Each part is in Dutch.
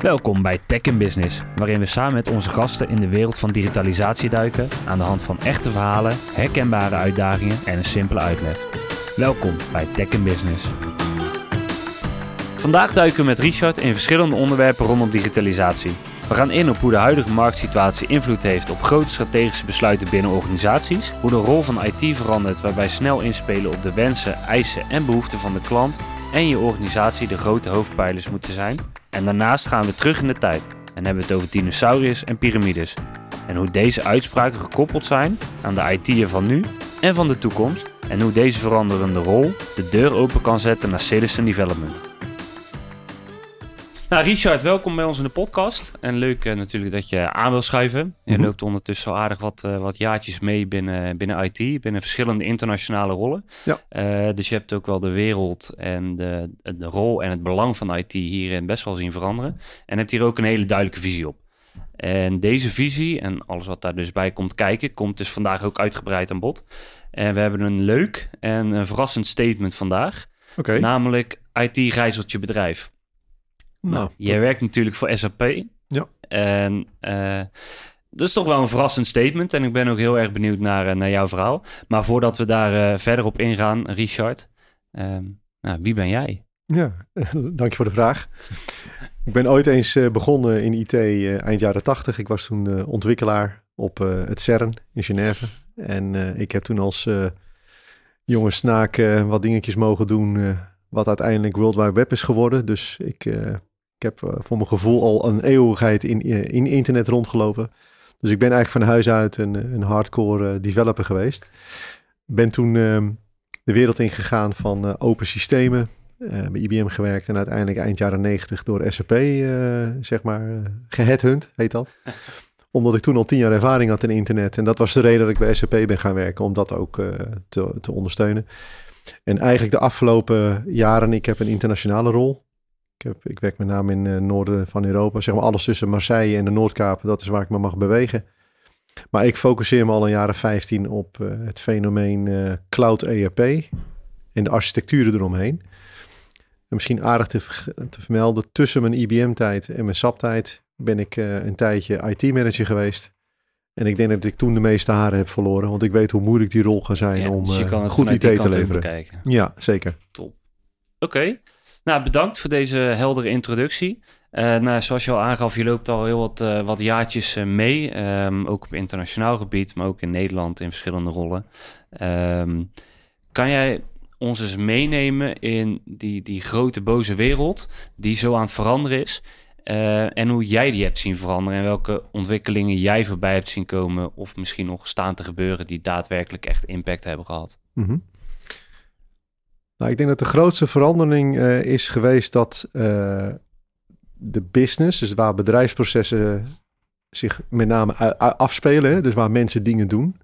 Welkom bij Tech in Business, waarin we samen met onze gasten in de wereld van digitalisatie duiken aan de hand van echte verhalen, herkenbare uitdagingen en een simpele uitleg. Welkom bij Tech in Business. Vandaag duiken we met Richard in verschillende onderwerpen rondom digitalisatie. We gaan in op hoe de huidige marktsituatie invloed heeft op grote strategische besluiten binnen organisaties, hoe de rol van IT verandert waarbij snel inspelen op de wensen, eisen en behoeften van de klant en je organisatie de grote hoofdpijlers moeten zijn. En daarnaast gaan we terug in de tijd en hebben het over dinosauriërs en piramides. En hoe deze uitspraken gekoppeld zijn aan de IT'er van nu en van de toekomst. En hoe deze veranderende rol de deur open kan zetten naar citizen development. Nou, Richard, welkom bij ons in de podcast. En leuk uh, natuurlijk dat je aan wil schuiven. Je Mhm. loopt ondertussen al aardig wat, eh, wat jaartjes mee binnen, binnen IT, binnen verschillende internationale rollen. Ja. Eh, dus je hebt ook wel de wereld en de, de rol en het belang van IT hierin best wel zien veranderen. En hebt hier ook een hele duidelijke visie op. En deze visie en alles wat daar dus bij komt kijken, komt dus vandaag ook uitgebreid aan bod. En we hebben een leuk en een verrassend statement vandaag. Oké. Namelijk IT gijzelt je bedrijf. Nou, Jij werkt natuurlijk voor SAP. Ja. En eh, dat is toch wel een verrassend statement. En ik ben ook heel erg benieuwd naar, eh, naar jouw verhaal. Maar voordat we daar eh, verder op ingaan, Richard. ehm, nou, wie ben jij? ja, dank je voor de vraag. Ik ben ooit eens begonnen in IT eind jaren tachtig. Ik was toen ontwikkelaar op het CERN in Genève. En ik heb toen als jonge snaak wat dingetjes mogen doen... wat uiteindelijk World Wide Web is geworden. Dus ik, ik heb eh, voor mijn gevoel al een eeuwigheid in, eh, in internet rondgelopen. Dus ik ben eigenlijk van huis uit een, een hardcore eh, developer geweest. Ben toen ehm, de wereld ingegaan van eh, open systemen. eh, bij IBM gewerkt en uiteindelijk eind jaren 90 door SAP, eh, zeg maar, geheadhunt, heet dat. Omdat ik toen al tien jaar ervaring had in internet. En dat was de reden dat ik bij SAP ben gaan werken, om dat ook eh, te, te ondersteunen. En eigenlijk de afgelopen jaren, ik heb een internationale rol. Ik, heb, ik werk met name in het noorden van Europa, zeg maar alles tussen Marseille en de Noordkaap. Dat is waar ik me mag bewegen. Maar ik focuseer me al een jaren 15 op eh, het fenomeen eh, cloud ERP en de architecturen eromheen. En misschien aardig te, te vermelden, tussen mijn IBM-tijd en mijn SAP-tijd ben ik eh, een tijdje IT-manager geweest. En ik denk dat ik toen de meeste haren heb verloren, want ik weet hoe moeilijk die rol gaat zijn Ja, om dus je eh, kan het goed IT te leveren. bekijken. Ja, zeker. Oké. Nou, bedankt voor deze heldere introductie. Eh, nou, zoals je al aangaf, je loopt al heel wat, eh, wat jaartjes eh, mee. ehm, ook op internationaal gebied, maar ook in Nederland in verschillende rollen. Ehm, kan jij ons eens meenemen in die, die grote boze wereld die zo aan het veranderen is? en hoe jij die hebt zien veranderen en welke ontwikkelingen jij voorbij hebt zien komen of misschien nog staan te gebeuren die daadwerkelijk echt impact hebben gehad. Mhm. Nou, ik denk dat de grootste verandering eh, is geweest dat eh, de business, dus waar bedrijfsprocessen zich met name afspelen, dus waar mensen dingen doen,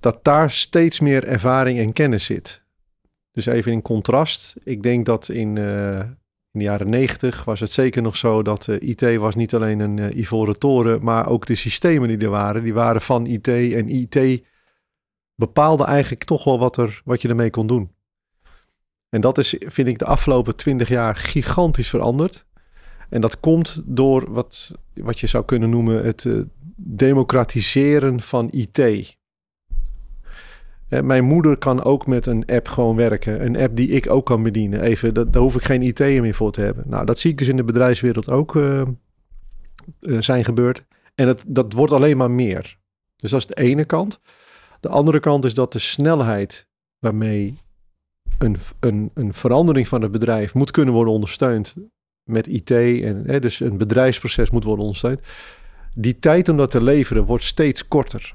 dat daar steeds meer ervaring en kennis zit. Dus even in contrast, ik denk dat in, eh, in de jaren negentig was het zeker nog zo dat IT was niet alleen een ivoren toren, maar ook de systemen die er waren, die waren van IT en IT bepaalde eigenlijk toch wel wat, er, wat je ermee kon doen. En dat is, vind ik, de afgelopen twintig jaar gigantisch veranderd. En dat komt door wat, wat je zou kunnen noemen het eh, democratiseren van IT. Mijn moeder kan ook met een app gewoon werken. Een app die ik ook kan bedienen. Even, daar hoef ik geen IT meer voor te hebben. Nou, dat zie ik dus in de bedrijfswereld ook eh, eh, zijn gebeurd. En dat, dat wordt alleen maar meer. Dus dat is de ene kant. De andere kant is dat de snelheid waarmee een, een, een verandering van het bedrijf moet kunnen worden ondersteund met IT en hè, dus een bedrijfsproces moet worden ondersteund. Die tijd om dat te leveren wordt steeds korter.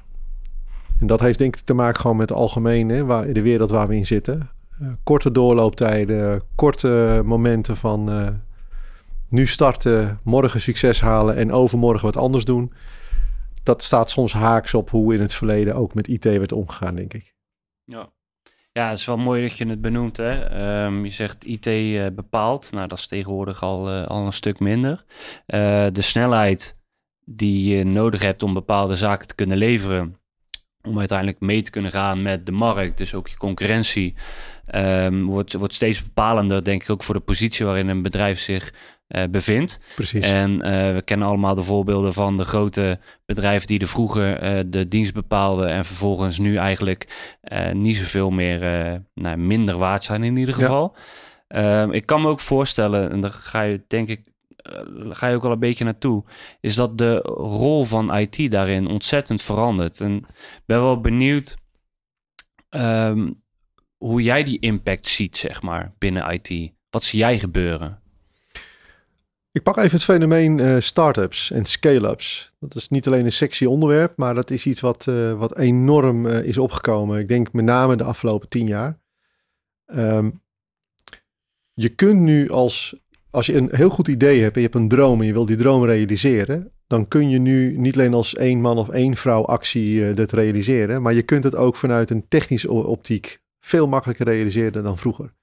En dat heeft denk ik te maken gewoon met de algemene, waar, de wereld waar we in zitten. Eh, korte doorlooptijden, korte momenten van eh, nu starten, morgen succes halen en overmorgen wat anders doen dat staat soms haaks op hoe in het verleden ook met IT werd omgegaan, denk ik. Ja. Ja, het is wel mooi dat je het benoemt. Hè? Ehm, je zegt IT eh, bepaalt. Nou, dat is tegenwoordig al, eh, al een stuk minder. Eh, de snelheid die je nodig hebt om bepaalde zaken te kunnen leveren, om uiteindelijk mee te kunnen gaan met de markt. Dus ook je concurrentie um, wordt, wordt steeds bepalender, denk ik, ook voor de positie waarin een bedrijf zich uh, bevindt. Precies. En uh, we kennen allemaal de voorbeelden van de grote bedrijven die er vroeger uh, de dienst bepaalden en vervolgens nu eigenlijk niet zoveel meer, nou, minder waard zijn in ieder geval. Ja. Um, ik kan me ook voorstellen, en daar ga je denk ik ga je ook al een beetje naartoe, is dat de rol van IT daarin ontzettend verandert. En ben wel benieuwd um, hoe jij die impact ziet, zeg maar, binnen IT. Wat zie jij gebeuren? Ik pak even het fenomeen uh, startups en scale-ups. Dat is niet alleen een sexy onderwerp, maar dat is iets wat, uh, wat enorm uh, is opgekomen. Ik denk met name de afgelopen tien jaar. Um, je kunt nu als, als je een heel goed idee hebt en je hebt een droom en je wil die droom realiseren, dan kun je nu niet alleen als één man of één vrouw actie dat realiseren, maar je kunt het ook vanuit een technische optiek veel makkelijker realiseren dan vroeger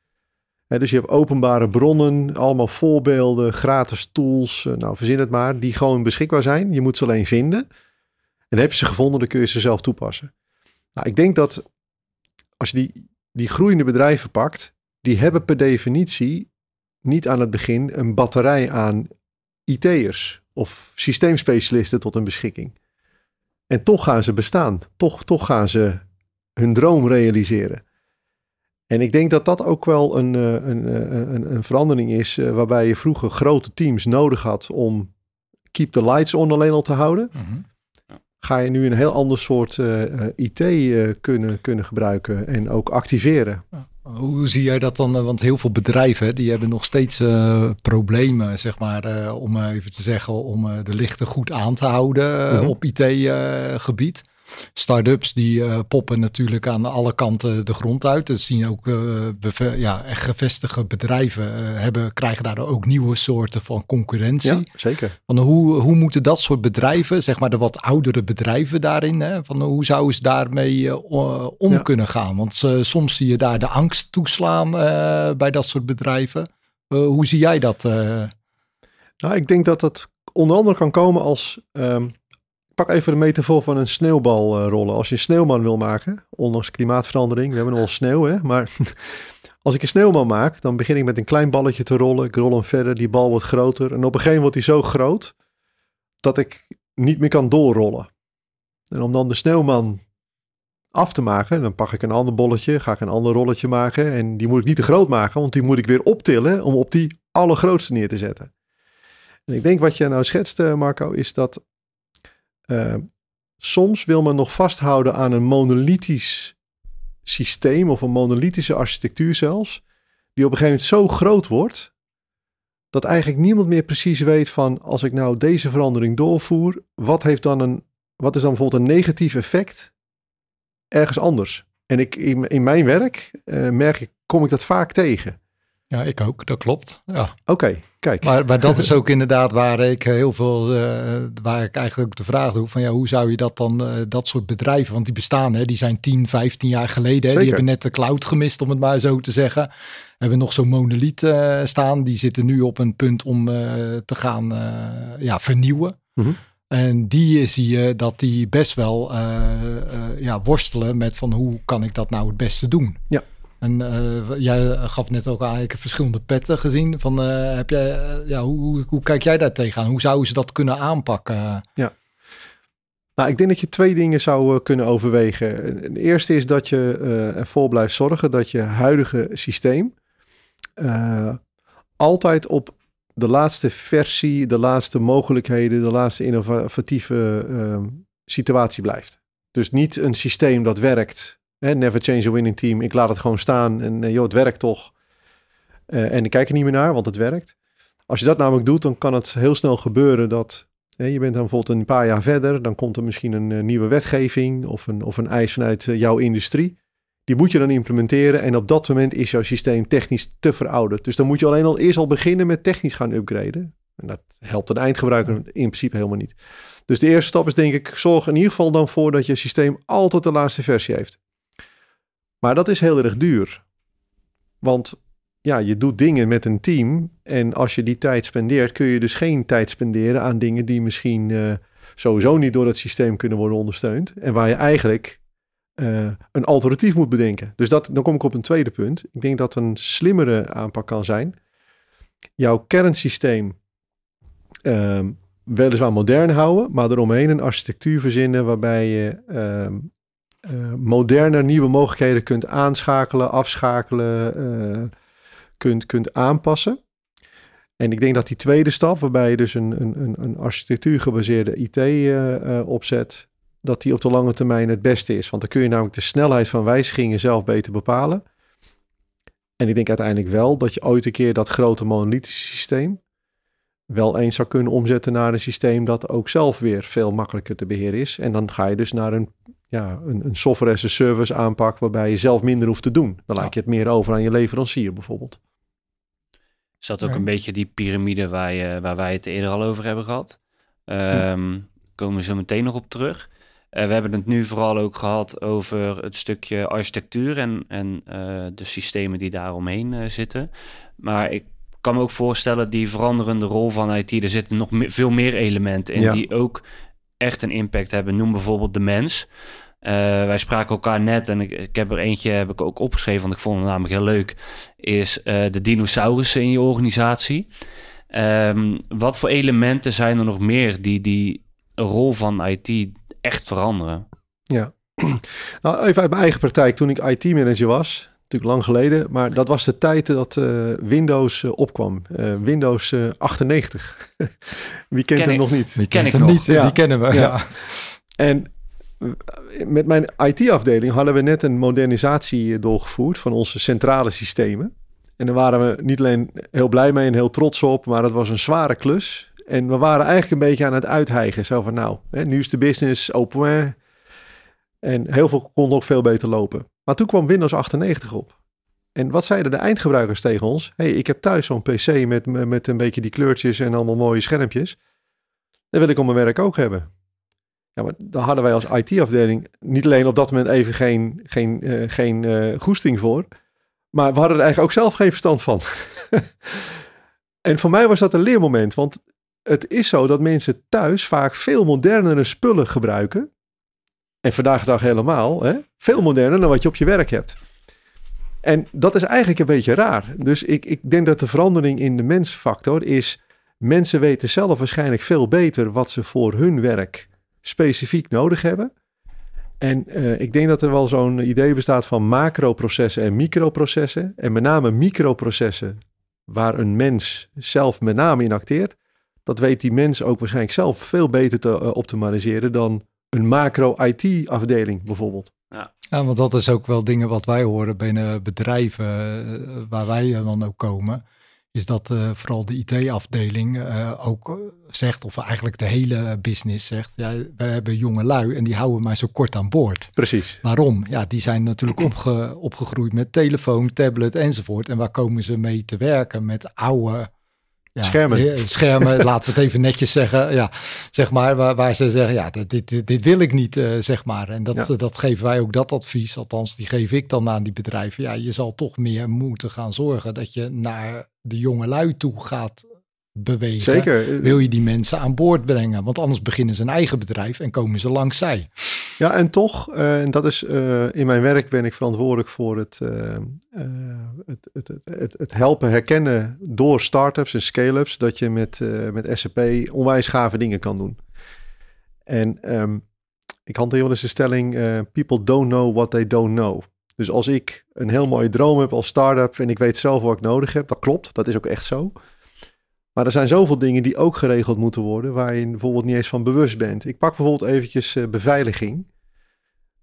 dus je hebt openbare bronnen, allemaal voorbeelden, gratis tools, eh, nou verzin het maar, die gewoon beschikbaar zijn. Je moet ze alleen vinden. En heb je ze gevonden, dan kun je ze zelf toepassen. Nou, ik denk dat als je die, die groeiende bedrijven pakt, die hebben per definitie niet aan het begin een batterij aan IT'ers of systeemspecialisten tot hun beschikking. En toch gaan ze bestaan. Toch, toch gaan ze hun droom realiseren. En ik denk dat dat ook wel een, eh, een, eh, een, een verandering is, eh, waarbij je vroeger grote teams nodig had om keep the lights on alleen al te houden. Mhm. Ga je nu een heel ander soort IT kunnen, kunnen gebruiken en ook activeren. Hoe zie jij dat dan? Want heel veel bedrijven die hebben nog steeds uh, problemen, zeg maar, uh, om even te zeggen, om de lichten goed aan te houden mhm. op IT-gebied. Start-ups die uh, poppen natuurlijk aan alle kanten de grond uit. Dat zien ook uh, ja, echt gevestigde bedrijven uh, hebben, krijgen daardoor ook nieuwe soorten van concurrentie. Ja, zeker. Van hoe, hoe moeten dat soort bedrijven, zeg maar de wat oudere bedrijven daarin, hè, van hoe zouden ze daarmee om kunnen gaan? Want soms zie je daar de angst toeslaan bij dat soort bedrijven. hoe zie jij dat? Nou, ik denk dat dat onder andere kan komen als um, pak even de metafoor van een sneeuwbal uh, rollen. Als je een sneeuwman wil maken, ondanks klimaatverandering, we hebben wel sneeuw, hè? maar als ik een sneeuwman maak, dan begin ik met een klein balletje te rollen. Ik rol hem verder, die bal wordt groter. En op een gegeven moment wordt hij zo groot dat ik niet meer kan doorrollen. En om dan de sneeuwman af te maken, dan pak ik een ander bolletje, ga ik een ander rolletje maken. En die moet ik niet te groot maken, want die moet ik weer optillen om op die allergrootste neer te zetten. En ik denk wat je nou schetst, eh, Marco, is dat uh, soms wil men nog vasthouden aan een monolithisch systeem of een monolithische architectuur zelfs, die op een gegeven moment zo groot wordt, dat eigenlijk niemand meer precies weet van als ik nou deze verandering doorvoer, wat heeft dan een, wat is dan bijvoorbeeld een negatief effect ergens anders? En ik, in, in mijn werk uh, merk ik, kom ik dat vaak tegen. Ja, ik ook, dat klopt. Ja. Oké, kijk. Maar, maar dat is ook inderdaad waar ik heel veel, uh, waar ik eigenlijk ook de vraag doe van ja, hoe zou je dat dan, uh, dat soort bedrijven, want die bestaan, hè, die zijn 10, 15 jaar geleden, hè, die hebben net de cloud gemist, om het maar zo te zeggen. Hebben nog zo'n monolith uh, staan, die zitten nu op een punt om te gaan ja, vernieuwen. Mm -hmm. En die zie je dat die best wel ja, worstelen met van hoe kan ik dat nou het beste doen. Ja. En uh, jij gaf net ook aan, verschillende petten gezien. Van, uh, heb jij, uh, ja, hoe, hoe, kijk jij daar tegenaan? Hoe zouden ze dat kunnen aanpakken? Ja. Nou, ik denk dat je twee dingen zou kunnen overwegen. De eerste is dat je ervoor blijft zorgen dat je huidige systeem altijd op de laatste versie, de laatste mogelijkheden, de laatste innovatieve situatie blijft. Dus niet een systeem dat werkt never change a winning team. Ik laat het gewoon staan en uh, joh, het werkt toch. Uh, en ik kijk er niet meer naar, want het werkt. Als je dat namelijk doet, dan kan het heel snel gebeuren dat je bent dan bijvoorbeeld een paar jaar verder. Dan komt er misschien een uh, nieuwe wetgeving of een, of een eis vanuit jouw industrie. Die moet je dan implementeren en op dat moment is jouw systeem technisch te verouderd. Dus dan moet je alleen al eerst al beginnen met technisch gaan upgraden. En dat helpt een eindgebruiker in principe helemaal niet. Dus de eerste stap is denk ik, zorg in ieder geval dan voor dat je systeem altijd de laatste versie heeft. Maar dat is heel erg duur. Want ja, je doet dingen met een team. En als je die tijd spendeert, kun je dus geen tijd spenderen aan dingen die misschien uh, sowieso niet door het systeem kunnen worden ondersteund. En waar je eigenlijk een alternatief moet bedenken. Dus dat, dan kom ik op een tweede punt. Ik denk dat een slimmere aanpak kan zijn. Jouw kernsysteem ehm, weliswaar modern houden, maar eromheen een architectuur verzinnen waarbij je uh, uh, moderne nieuwe mogelijkheden kunt aanschakelen, afschakelen, uh, kunt, kunt aanpassen. En ik denk dat die tweede stap, waarbij je dus een, een, een architectuur gebaseerde IT uh, opzet, dat die op de lange termijn het beste is. Want dan kun je namelijk de snelheid van wijzigingen zelf beter bepalen. En ik denk uiteindelijk wel dat je ooit een keer dat grote monolithische systeem, wel eens zou kunnen omzetten naar een systeem dat ook zelf weer veel makkelijker te beheren is. En dan ga je dus naar een, ja, een, een software as a service aanpak waarbij je zelf minder hoeft te doen. Dan laat je het meer over aan je leverancier bijvoorbeeld. Is dat ook een beetje die piramide waar, je, waar wij het eerder al over hebben gehad? Um, Komen we zo meteen nog op terug. Uh, we hebben het nu vooral ook gehad over het stukje architectuur en, en uh, de systemen die daaromheen uh, zitten. Maar ik kan me ook voorstellen, die veranderende rol van IT, er zitten nog me veel meer elementen in ja. die ook echt een impact hebben. Noem bijvoorbeeld de mens. Uh, wij spraken elkaar net en ik, ik, heb er eentje heb ik ook opgeschreven, want ik vond het namelijk heel leuk. Is uh, de dinosaurussen in je organisatie. Um, wat voor elementen zijn er nog meer die die rol van IT echt veranderen? Ja, nou even uit mijn eigen praktijk. Toen ik IT-manager was, natuurlijk lang geleden, maar dat was de tijd dat uh, Windows uh, opkwam. Uh, Windows 98. Wie kent ken hem ik, nog niet? Die ken kent ik hem nog. niet, ja. die kennen we. Ja. Ja. En met mijn IT-afdeling hadden we net een modernisatie doorgevoerd van onze centrale systemen. En daar waren we niet alleen heel blij mee en heel trots op, maar het was een zware klus. En we waren eigenlijk een beetje aan het uithijgen. Zo van nou, hè, nu is de business open. En heel veel kon nog veel beter lopen. Maar toen kwam Windows 98 op. En wat zeiden de eindgebruikers tegen ons? hey, ik heb thuis zo'n PC met, met een beetje die kleurtjes en allemaal mooie schermpjes. Dat wil ik op mijn werk ook hebben. Ja, maar daar hadden wij als IT-afdeling niet alleen op dat moment even geen, geen, uh, geen uh, goesting voor. Maar we hadden er eigenlijk ook zelf geen verstand van. en voor mij was dat een leermoment. Want het is zo dat mensen thuis vaak veel modernere spullen gebruiken. En vandaag de dag helemaal. Hè? Veel moderner dan wat je op je werk hebt. En dat is eigenlijk een beetje raar. Dus ik, ik denk dat de verandering in de mensfactor is... mensen weten zelf waarschijnlijk veel beter wat ze voor hun werk specifiek nodig hebben. En uh, ik denk dat er wel zo'n idee bestaat van macroprocessen en microprocessen. En met name microprocessen waar een mens zelf met name in acteert. Dat weet die mens ook waarschijnlijk zelf veel beter te uh, optimaliseren dan een macro-IT-afdeling bijvoorbeeld. Ja. ja, want dat is ook wel dingen wat wij horen binnen bedrijven uh, waar wij dan ook komen. Is dat uh, vooral de IT-afdeling uh, ook zegt, of eigenlijk de hele business zegt, ja, we hebben jonge lui en die houden maar zo kort aan boord. Precies. Waarom? Ja, die zijn natuurlijk opge, opgegroeid met telefoon, tablet enzovoort. En waar komen ze mee te werken? Met oude ja, schermen. Schermen, laten we het even netjes zeggen. Ja, zeg maar, waar, waar ze zeggen, ja, dit, dit, dit wil ik niet, uh, zeg maar. En dat, ja. dat geven wij ook dat advies, althans die geef ik dan aan die bedrijven. Ja, je zal toch meer moeten gaan zorgen dat je naar de jonge lui toe gaat bewegen. Zeker. Wil je die mensen aan boord brengen? Want anders beginnen ze een eigen bedrijf en komen ze langs zij. Ja, en toch, uh, en dat is uh, in mijn werk ben ik verantwoordelijk voor het, uh, het, het, het, het, helpen herkennen door startups en scale-ups dat je met, met SAP onwijs gave dingen kan doen. En um, ik hanteer wel eens de stelling: people don't know what they don't know. Dus als ik een heel mooie droom heb als start-up en ik weet zelf wat ik nodig heb, dat klopt, dat is ook echt zo. Maar er zijn zoveel dingen die ook geregeld moeten worden, waar je bijvoorbeeld niet eens van bewust bent. Ik pak bijvoorbeeld eventjes uh, beveiliging.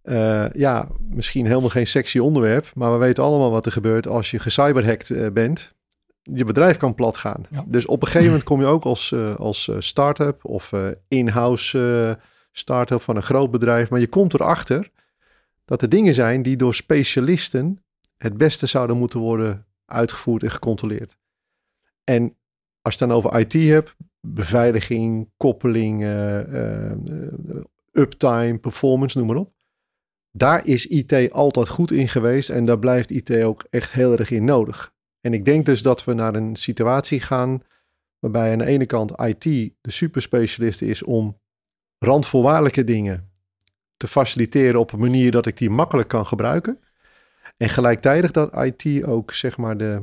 Uh, ja, misschien helemaal geen sexy onderwerp, maar we weten allemaal wat er gebeurt als je gecyberhacked uh, bent. Je bedrijf kan plat gaan. Ja. Dus op een gegeven moment kom je ook als, als start-up of in-house start-up van een groot bedrijf, maar je komt erachter dat er dingen zijn die door specialisten het beste zouden moeten worden uitgevoerd en gecontroleerd. En als je het dan over IT hebt, beveiliging, koppeling, uh, uh, uptime, performance, noem maar op. Daar is IT altijd goed in geweest en daar blijft IT ook echt heel erg in nodig. En ik denk dus dat we naar een situatie gaan waarbij aan de ene kant IT de superspecialist is om randvoorwaardelijke dingen te faciliteren op een manier dat ik die makkelijk kan gebruiken. En gelijktijdig dat IT ook zeg maar de,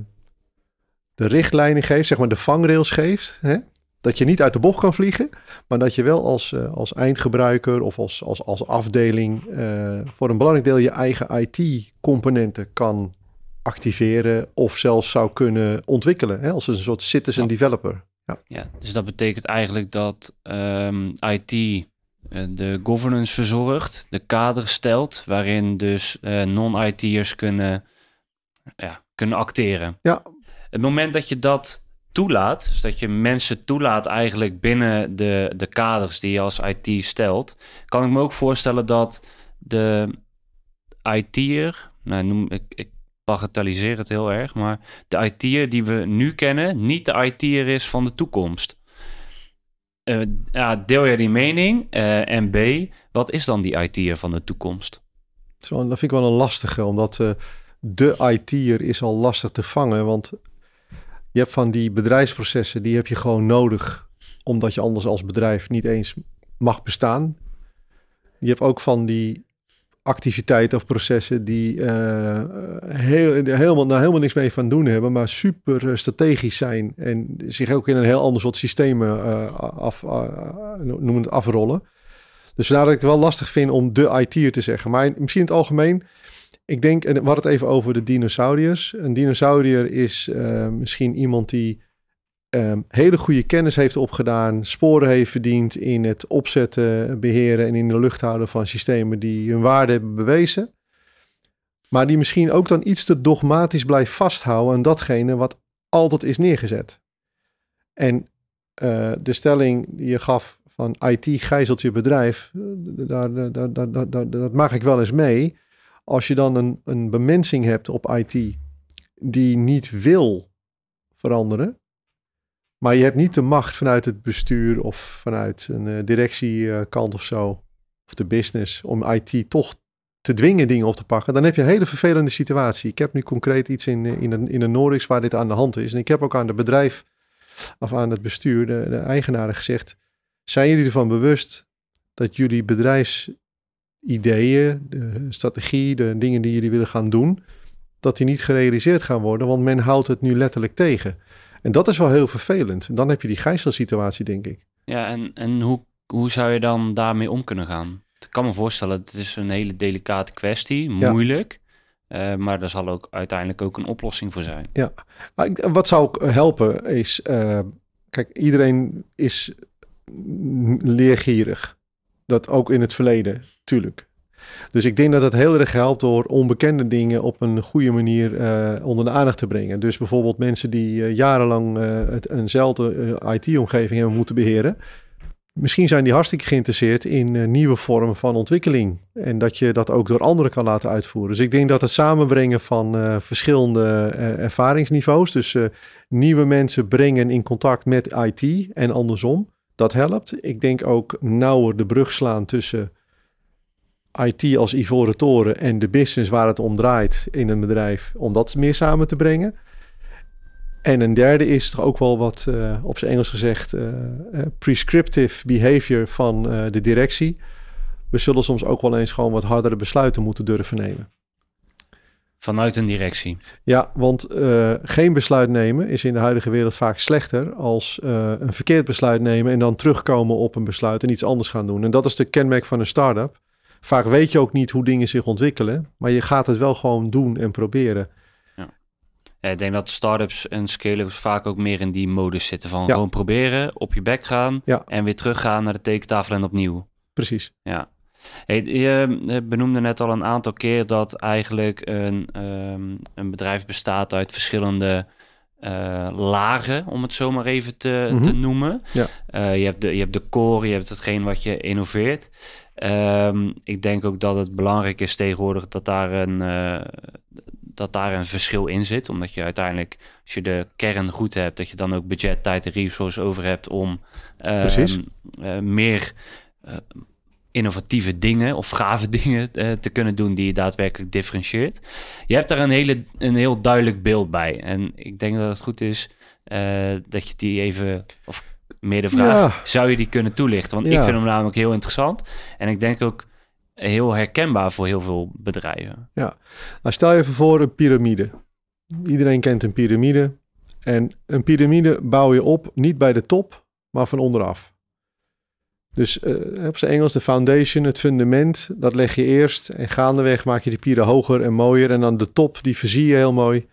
de richtlijnen geeft, zeg maar de vangrails geeft. Hè? Dat je niet uit de bocht kan vliegen, maar dat je wel als, uh, als eindgebruiker of als, als, als afdeling uh, voor een belangrijk deel je eigen IT-componenten kan activeren of zelfs zou kunnen ontwikkelen hè? als een soort citizen developer. Ja. ja, dus dat betekent eigenlijk dat um, ehm, IT eh, de governance verzorgt, de kader stelt, waarin dus uh, non-IT'ers kunnen, ja, kunnen acteren. Ja. Het moment dat je dat toelaat, dus dat je mensen toelaat eigenlijk binnen de, de kaders die je als IT stelt, kan ik me ook voorstellen dat de IT'er, nou noem ik, ik het heel erg, maar de IT'er die we nu kennen, niet de IT'er is van de toekomst. Ja, deel je die mening? Uh, en B, wat is dan die IT'er van de toekomst? Dat vind ik wel een lastige, omdat uh, de IT'er is al lastig te vangen. Want je hebt van die bedrijfsprocessen, die heb je gewoon nodig, omdat je anders als bedrijf niet eens mag bestaan. Je hebt ook van die activiteiten of processen die uh, heel, helemaal, nou, helemaal niks mee van doen hebben, maar super eh, strategisch zijn en zich ook in een heel ander soort systemen uh, af, het afrollen. Dus vandaar dat ik het wel lastig vind om de IT'er te zeggen. Maar misschien in het algemeen, ik denk, en we hadden het even over de dinosauriërs. Een dinosaurier is misschien iemand die um, hele goede kennis heeft opgedaan, sporen heeft verdiend in het opzetten, beheren en in de lucht houden van systemen die hun waarde hebben bewezen. Maar die misschien ook dan iets te dogmatisch blijft vasthouden aan datgene wat altijd is neergezet. En uh, de stelling die je gaf van IT gijzelt je bedrijf, daar, daar, daar, daar, dat maak ik wel eens mee. Als je dan een, een bemensing hebt op IT die niet wil veranderen, maar je hebt niet de macht vanuit het bestuur of vanuit een uh, directiekant of zo, of de business, om IT toch te dwingen dingen op te pakken. Dan heb je een hele vervelende situatie. Ik heb nu concreet iets in, in, een, in een Norix waar dit aan de hand is. En ik heb ook aan het bedrijf, of aan het bestuur, de, de eigenaren gezegd, zijn jullie ervan bewust dat jullie bedrijfsideeën, de strategie, de dingen die jullie willen gaan doen, dat die niet gerealiseerd gaan worden, want men houdt het nu letterlijk tegen. En dat is wel heel vervelend. En dan heb je die gijzelsituatie, denk ik. Ja, en, en hoe, hoe zou je dan daarmee om kunnen gaan? Ik kan me voorstellen, het is een hele delicate kwestie, moeilijk. Uh, maar er zal ook uiteindelijk ook een oplossing voor zijn. Ja, wat zou helpen is, uh, kijk, iedereen is leergierig. Dat ook in het verleden, tuurlijk. Dus ik denk dat het heel erg helpt door onbekende dingen op een goede manier uh, onder de aandacht te brengen. Dus bijvoorbeeld mensen die uh, jarenlang uh, het, eenzelfde IT-omgeving hebben moeten beheren. Misschien zijn die hartstikke geïnteresseerd in nieuwe vormen van ontwikkeling. En dat je dat ook door anderen kan laten uitvoeren. Dus ik denk dat het samenbrengen van verschillende ervaringsniveaus. Dus nieuwe mensen brengen in contact met IT en andersom. Dat helpt. Ik denk ook nauwer de brug slaan tussen IT als ivoren toren en de business waar het om draait in een bedrijf, om dat meer samen te brengen. En een derde is toch ook wel wat uh, op zijn Engels gezegd uh, prescriptive behavior van de directie. We zullen soms ook wel eens gewoon wat hardere besluiten moeten durven nemen. Vanuit een directie. Ja, want geen besluit nemen is in de huidige wereld vaak slechter als een verkeerd besluit nemen en dan terugkomen op een besluit en iets anders gaan doen. En dat is de kenmerk van een start-up. Vaak weet je ook niet hoe dingen zich ontwikkelen, maar je gaat het wel gewoon doen en proberen. Ja. ja ik denk dat startups en scale vaak ook meer in die modus zitten van gewoon proberen, op je bek gaan en weer teruggaan naar de tekentafel en opnieuw. Precies. Ja. Hey, je benoemde net al een aantal keer dat eigenlijk een, ehm, een bedrijf bestaat uit verschillende uh, lagen, om het zo maar even te, te mhm. noemen. Ja. Uh, je, hebt de, je hebt de core, je hebt hetgeen wat je innoveert. Um, ik denk ook dat het belangrijk is tegenwoordig dat daar een, uh, dat daar een verschil in zit. Omdat je uiteindelijk, als je de kern goed hebt, dat je dan ook budget, tijd en resources over hebt om meer innovatieve dingen of gave dingen te kunnen doen die je daadwerkelijk differentieert. Je hebt daar een, hele, een heel duidelijk beeld bij. En ik denk dat het goed is dat je die even, of meer de vraag, zou je die kunnen toelichten? Want ik vind hem namelijk heel interessant. En ik denk ook, heel herkenbaar voor heel veel bedrijven. Ja, nou, stel je even voor een piramide. Iedereen kent een piramide. En een piramide bouw je op niet bij de top, maar van onderaf. Dus uh, op zijn Engels de foundation, het fundament, dat leg je eerst. En gaandeweg maak je die pieren hoger en mooier. En dan de top, die verzie je heel mooi.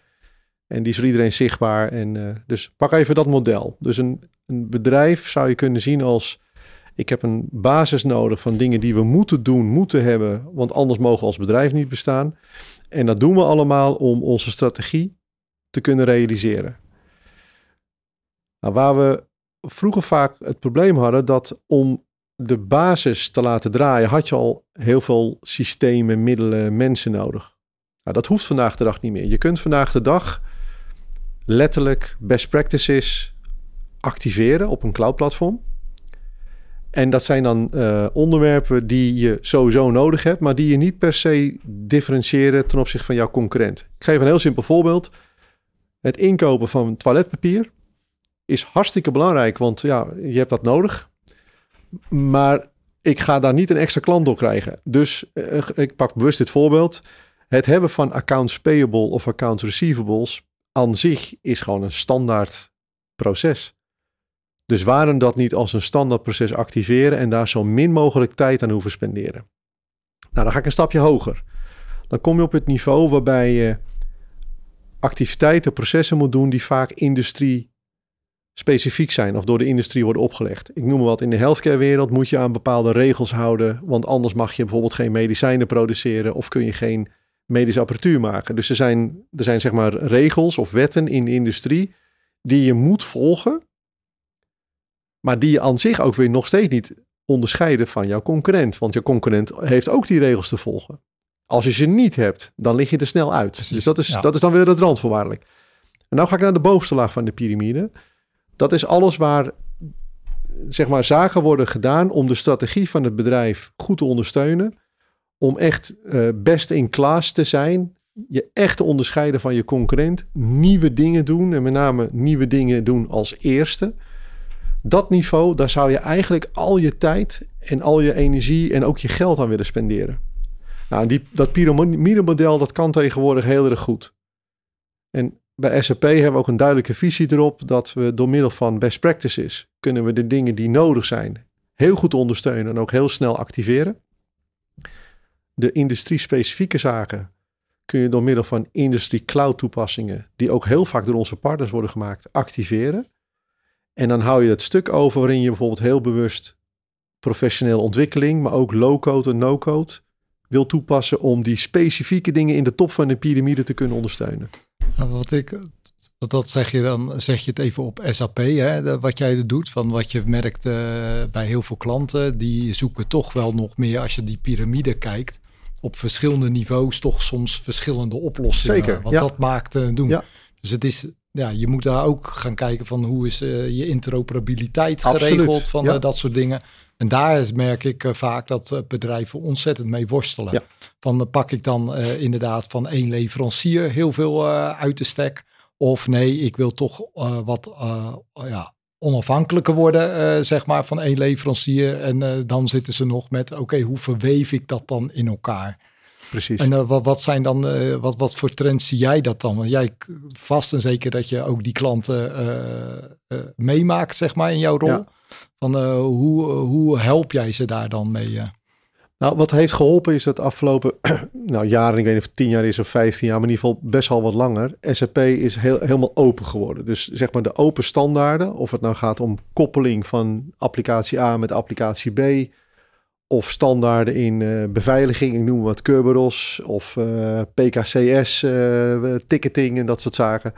En die is voor iedereen zichtbaar. En, uh, dus pak even dat model. Dus een, een bedrijf zou je kunnen zien als... Ik heb een basis nodig van dingen die we moeten doen, moeten hebben. Want anders mogen we als bedrijf niet bestaan. En dat doen we allemaal om onze strategie te kunnen realiseren. Nou, waar we vroeger vaak het probleem hadden dat om de basis te laten draaien, had je al heel veel systemen, middelen, mensen nodig. Nou, dat hoeft vandaag de dag niet meer. Je kunt vandaag de dag letterlijk best practices activeren op een cloud platform. En dat zijn dan uh, onderwerpen die je sowieso nodig hebt, maar die je niet per se differentiëren ten opzichte van jouw concurrent. Ik geef een heel simpel voorbeeld. Het inkopen van toiletpapier is hartstikke belangrijk, want ja, je hebt dat nodig. Maar ik ga daar niet een extra klant door krijgen. Dus uh, ik pak bewust dit voorbeeld. Het hebben van accounts payable of accounts receivables aan zich is gewoon een standaard proces. Dus waarom dat niet als een standaard proces activeren en daar zo min mogelijk tijd aan hoeven spenderen? Nou, dan ga ik een stapje hoger. Dan kom je op het niveau waarbij je activiteiten, processen moet doen die vaak industrie specifiek zijn of door de industrie worden opgelegd. Ik noem maar wat, in de healthcare wereld moet je aan bepaalde regels houden, want anders mag je bijvoorbeeld geen medicijnen produceren of kun je geen medische apparatuur maken. Dus er zijn, er zijn zeg maar regels of wetten in de industrie die je moet volgen, maar die je aan zich ook weer nog steeds niet onderscheiden van jouw concurrent, want je concurrent heeft ook die regels te volgen. Als je ze niet hebt, dan lig je er snel uit. dus dat is, dat is dan weer het randvoorwaardelijk. En nou ga ik naar de bovenste laag van de piramide. Dat is alles waar zeg maar, zaken worden gedaan om de strategie van het bedrijf goed te ondersteunen. Om echt uh, best in class te zijn. Je echt te onderscheiden van je concurrent. Nieuwe dingen doen en met name nieuwe dingen doen als eerste. Dat niveau, daar zou je eigenlijk al je tijd en al je energie en ook je geld aan willen spenderen. Nou, die, dat piramide-model, dat kan tegenwoordig heel erg goed. En bij SAP hebben we ook een duidelijke visie erop dat we door middel van best practices kunnen we de dingen die nodig zijn heel goed ondersteunen en ook heel snel activeren. De industrie-specifieke zaken kun je door middel van industrie cloud toepassingen, die ook heel vaak door onze partners worden gemaakt, activeren. En dan hou je het stuk over waarin je bijvoorbeeld heel bewust professioneel ontwikkeling, maar ook low-code en no-code wil toepassen om die specifieke dingen in de top van de piramide te kunnen ondersteunen. Nou, wat ik, wat dat zeg je dan, zeg je het even op SAP, hè, wat jij er doet. Van wat je merkt uh, bij heel veel klanten, die zoeken toch wel nog meer, als je die piramide kijkt, op verschillende niveaus toch soms verschillende oplossingen. Zeker, Want dat maakt uh, doen. Ja. Dus het is, ja, je moet daar ook gaan kijken van hoe is uh, je interoperabiliteit geregeld van ja. dat soort dingen. En daar merk ik uh, vaak dat uh, bedrijven ontzettend mee worstelen. Ja. Van pak ik dan inderdaad van één leverancier heel veel uit de stek. Of nee, ik wil toch wat ja, onafhankelijker worden, zeg maar, van één leverancier. En dan zitten ze nog met, oké, hoe verweef ik dat dan in elkaar? Precies. En wat, wat zijn dan, wat, wat voor trends zie jij dat dan? Want jij vast en zeker dat je ook die klanten meemaakt, zeg maar, in jouw rol. Ja. Van, hoe, hoe help jij ze daar dan mee? Nou, wat heeft geholpen is dat afgelopen nou, jaren, ik weet niet of het tien jaar is of vijftien jaar, maar in ieder geval best wel wat langer. SAP is heel, helemaal open geworden. Dus zeg maar de open standaarden, of het nou gaat om koppeling van applicatie A met applicatie B, of standaarden in uh, beveiliging, ik noem wat Kerberos, of uh, PKCS, uh, ticketing en dat soort zaken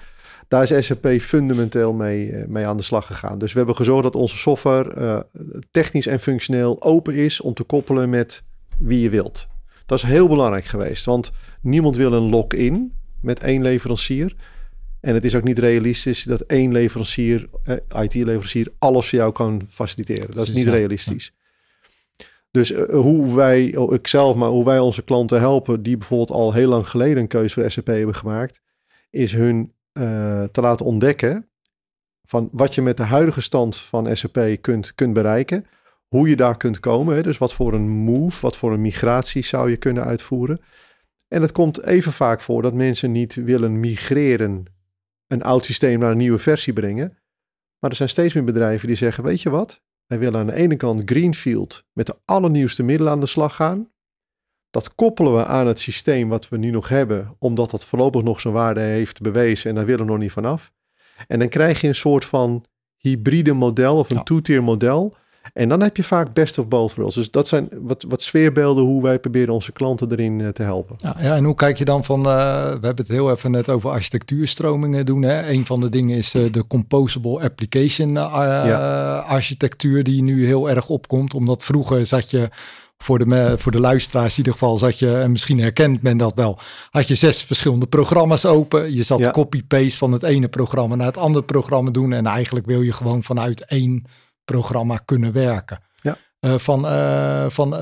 daar is SAP fundamenteel mee, eh, mee aan de slag gegaan. Dus we hebben gezorgd dat onze software technisch en functioneel open is om te koppelen met wie je wilt. Dat is heel belangrijk geweest, want niemand wil een lock-in met één leverancier. En het is ook niet realistisch dat één leverancier, eh, IT-leverancier, alles voor jou kan faciliteren. Dat is niet realistisch. Dus uh, hoe wij, oh, ik zelf, maar hoe wij onze klanten helpen, die bijvoorbeeld al heel lang geleden een keuze voor SAP hebben gemaakt, is hun uh, te laten ontdekken van wat je met de huidige stand van SAP kunt, kunt bereiken. hoe je daar kunt komen. Hè? Dus wat voor een move, wat voor een migratie zou je kunnen uitvoeren. En het komt even vaak voor dat mensen niet willen migreren, een oud systeem naar een nieuwe versie brengen. Maar er zijn steeds meer bedrijven die zeggen, weet je wat, wij willen aan de ene kant Greenfield met de allernieuwste middelen aan de slag gaan. Dat koppelen we aan het systeem wat we nu nog hebben, omdat dat voorlopig nog zijn waarde heeft bewezen en daar willen we nog niet vanaf. En dan krijg je een soort van hybride model of een two-tier model. En dan heb je vaak best of both worlds. Dus dat zijn wat, wat sfeerbeelden hoe wij proberen onze klanten erin uh, te helpen. Ja, ja, en hoe kijk je dan van, uh, we hebben het heel even net over architectuurstromingen doen. Hè? Een van de dingen is uh, de composable application ja. architectuur die nu heel erg opkomt. Omdat vroeger zat je voor de, voor de luisteraars in ieder geval zat je, en misschien herkent men dat wel, had je zes verschillende programma's open. Je zat copy-paste van het ene programma naar het andere programma doen. En eigenlijk wil je gewoon vanuit één programma kunnen werken. Ja. Uh, van uh, van uh,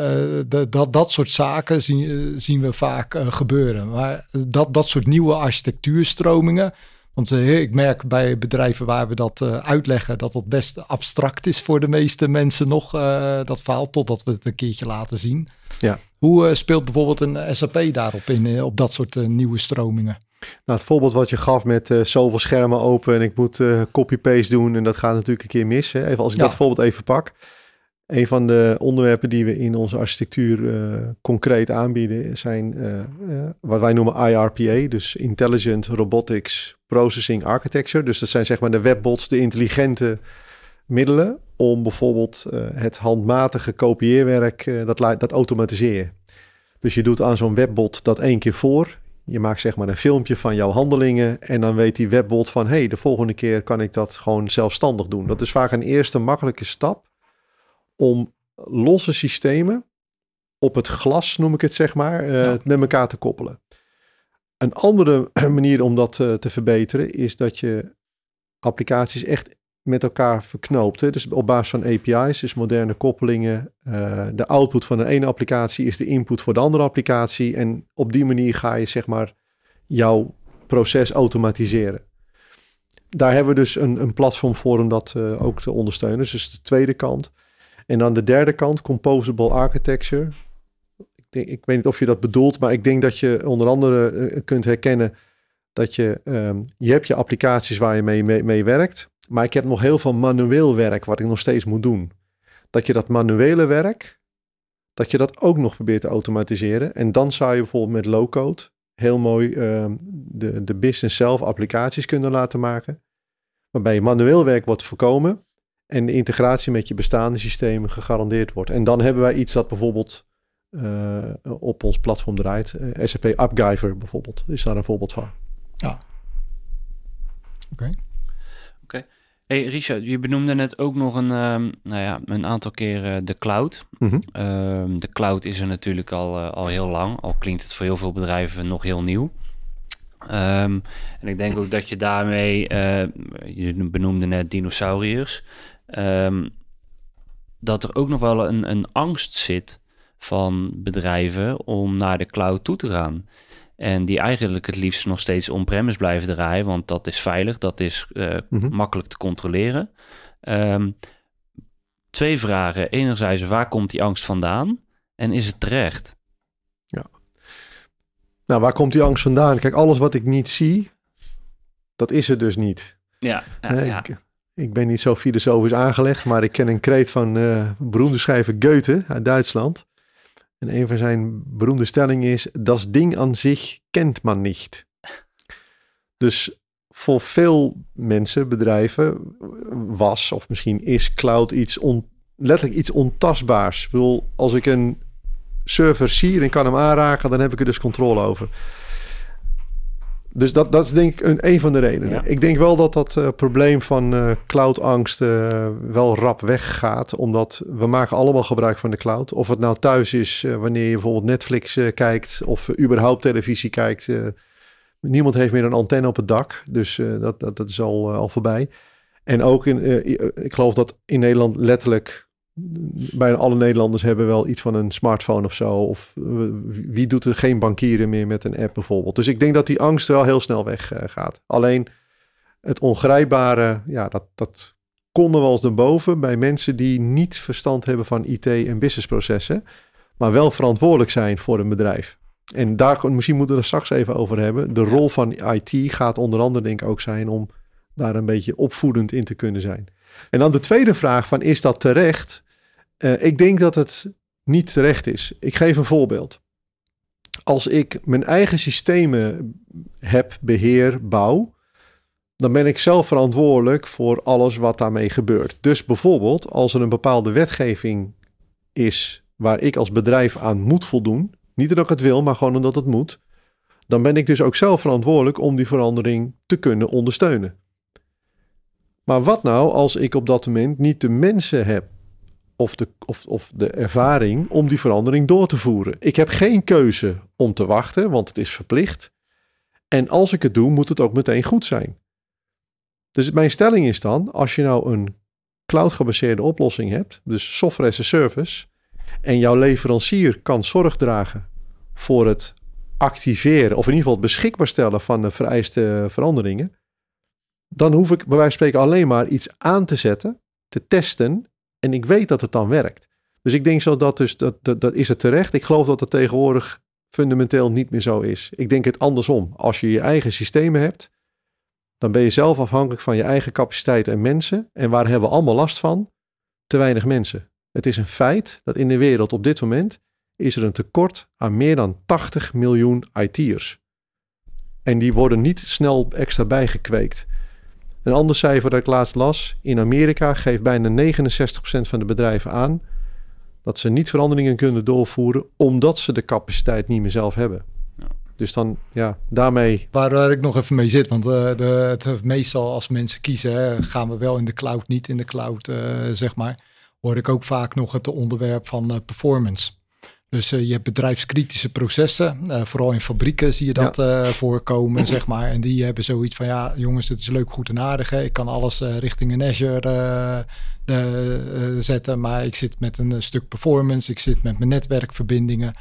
de, dat, dat soort zaken zien, zien we vaak gebeuren. Maar dat, dat soort nieuwe architectuurstromingen. Want ik merk bij bedrijven waar we dat uitleggen dat het best abstract is voor de meeste mensen nog, dat verhaal, totdat we het een keertje laten zien. Ja. Hoe speelt bijvoorbeeld een SAP daarop in, op dat soort nieuwe stromingen? Nou, het voorbeeld wat je gaf met uh, zoveel schermen open en ik moet uh, copy-paste doen en dat gaat natuurlijk een keer mis. Hè? Even als ik dat voorbeeld even pak. Een van de onderwerpen die we in onze architectuur uh, concreet aanbieden zijn wat wij noemen IRPA, dus Intelligent Robotics Processing Architecture. Dus dat zijn zeg maar de webbots, de intelligente middelen om bijvoorbeeld het handmatige kopieerwerk, dat, dat automatiseren. Dus je doet aan zo'n webbot dat één keer voor je maakt zeg maar een filmpje van jouw handelingen en dan weet die webbot van hey, de volgende keer kan ik dat gewoon zelfstandig doen. Dat is vaak een eerste makkelijke stap om losse systemen op het glas, noem ik het zeg maar, uh, met elkaar te koppelen. Een andere manier om dat uh, te verbeteren is dat je applicaties echt met elkaar verknoopt. Hè? Dus op basis van API's, dus moderne koppelingen. Uh, de output van de ene applicatie is de input voor de andere applicatie. En op die manier ga je zeg maar jouw proces automatiseren. Daar hebben we dus een, een platform voor om dat uh, ook te ondersteunen. Dus de tweede kant. En dan de derde kant, composable architecture. Ik, denk, ik weet niet of je dat bedoelt, maar ik denk dat je onder andere uh, kunt herkennen dat je, um, je hebt je applicaties waar je mee, mee, werkt. Maar ik heb nog heel veel manueel werk wat ik nog steeds moet doen. Dat je dat manuele werk, dat je dat ook nog probeert te automatiseren. En dan zou je bijvoorbeeld met low-code heel mooi uh, de, de business zelf applicaties kunnen laten maken. Waarbij je manueel werk wordt voorkomen en de integratie met je bestaande systemen gegarandeerd wordt. En dan hebben wij iets dat bijvoorbeeld uh, op ons platform draait. Uh, SAP AppGyver bijvoorbeeld is daar een voorbeeld van. Ja. Oké. Okay. Hey Richard, je benoemde net ook nog een, um, nou ja, een aantal keren de cloud. Mm -hmm. um, de cloud is er natuurlijk al, uh, al heel lang, al klinkt het voor heel veel bedrijven nog heel nieuw. Um, en ik denk ook dat je daarmee, uh, je benoemde net dinosauriërs, dat er ook nog wel een, een angst zit van bedrijven om naar de cloud toe te gaan. En die eigenlijk het liefst nog steeds on-premise blijven draaien, want dat is veilig, dat is uh, mm-hmm. makkelijk te controleren. Um, twee vragen. Enerzijds, waar komt die angst vandaan? En is het terecht? Ja. Nou, waar komt die angst vandaan? Kijk, alles wat ik niet zie, dat is er dus niet. Ja, ja, nee, ja. Ik, ik, ben niet zo filosofisch aangelegd, maar ik ken een kreet van uh, beroemde schrijver Goethe uit Duitsland. En een van zijn beroemde stellingen is: dat ding aan zich kent man niet. Dus voor veel mensen, bedrijven, was of misschien is cloud iets letterlijk iets ontastbaars. Ik bedoel, als ik een server zie en kan hem aanraken, dan heb ik er dus controle over. Dus dat, dat is denk ik een, een van de redenen. Ik denk wel dat dat uh, probleem van uh, cloudangst uh, wel rap weggaat. Omdat we maken allemaal gebruik van de cloud. Of het nou thuis is wanneer je bijvoorbeeld Netflix kijkt of überhaupt televisie kijkt. niemand heeft meer een antenne op het dak. Dus dat, dat, dat is al, al voorbij. En ook in, ik geloof dat in Nederland letterlijk bijna alle Nederlanders hebben wel iets van een smartphone of zo. Of wie doet er geen bankieren meer met een app bijvoorbeeld. Dus ik denk dat die angst wel heel snel weggaat. Uh, Alleen het ongrijpbare, ja, dat, dat konden wel eens erboven bij mensen die niet verstand hebben van IT en businessprocessen, maar wel verantwoordelijk zijn voor een bedrijf. En daar misschien moeten we er straks even over hebben. De rol van IT gaat onder andere denk ik ook zijn om daar een beetje opvoedend in te kunnen zijn. En dan de tweede vraag van is dat terecht? Uh, ik denk dat het niet terecht is. Ik geef een voorbeeld. Als ik mijn eigen systemen heb, beheer, bouw, dan ben ik zelf verantwoordelijk voor alles wat daarmee gebeurt. Dus bijvoorbeeld als er een bepaalde wetgeving is waar ik als bedrijf aan moet voldoen, niet dat ik het wil, maar gewoon omdat het moet, dan ben ik dus ook zelf verantwoordelijk om die verandering te kunnen ondersteunen. Maar wat nou als ik op dat moment niet de mensen heb of de, of, of de ervaring om die verandering door te voeren? Ik heb geen keuze om te wachten, want het is verplicht. En als ik het doe, moet het ook meteen goed zijn. Dus mijn stelling is dan, als je nou een cloud-gebaseerde oplossing hebt, dus software as a service, en jouw leverancier kan zorg dragen voor het activeren, of in ieder geval het beschikbaar stellen van de vereiste veranderingen, dan hoef ik bij wijze van spreken alleen maar iets aan te zetten, te testen, en ik weet dat het dan werkt. Dus ik denk zo dat dus, dat, dat, is het terecht. Ik geloof dat het tegenwoordig fundamenteel niet meer zo is. Ik denk het andersom. Als je je eigen systemen hebt, dan ben je zelf afhankelijk van je eigen capaciteit en mensen. En waar hebben we allemaal last van? Te weinig mensen. Het is een feit dat in de wereld op dit moment is er een tekort aan meer dan 80 miljoen IT'ers. En die worden niet snel extra bijgekweekt. Een ander cijfer dat ik laatst las, in Amerika geeft bijna 69% van de bedrijven aan dat ze niet veranderingen kunnen doorvoeren omdat ze de capaciteit niet meer zelf hebben. Dus dan, ja, daarmee. Waar, waar ik nog even mee zit, want uh, de, het, meestal als mensen kiezen, hè, gaan we wel in de cloud, niet in de cloud, uh, zeg maar, hoor ik ook vaak nog het onderwerp van uh, performance. Dus je hebt bedrijfskritische processen, vooral in fabrieken zie je dat voorkomen, zeg maar. En die hebben zoiets van, ja jongens, het is leuk, goed en aardig. Hè. Ik kan alles richting een Azure zetten, maar ik zit met een stuk performance, ik zit met mijn netwerkverbindingen,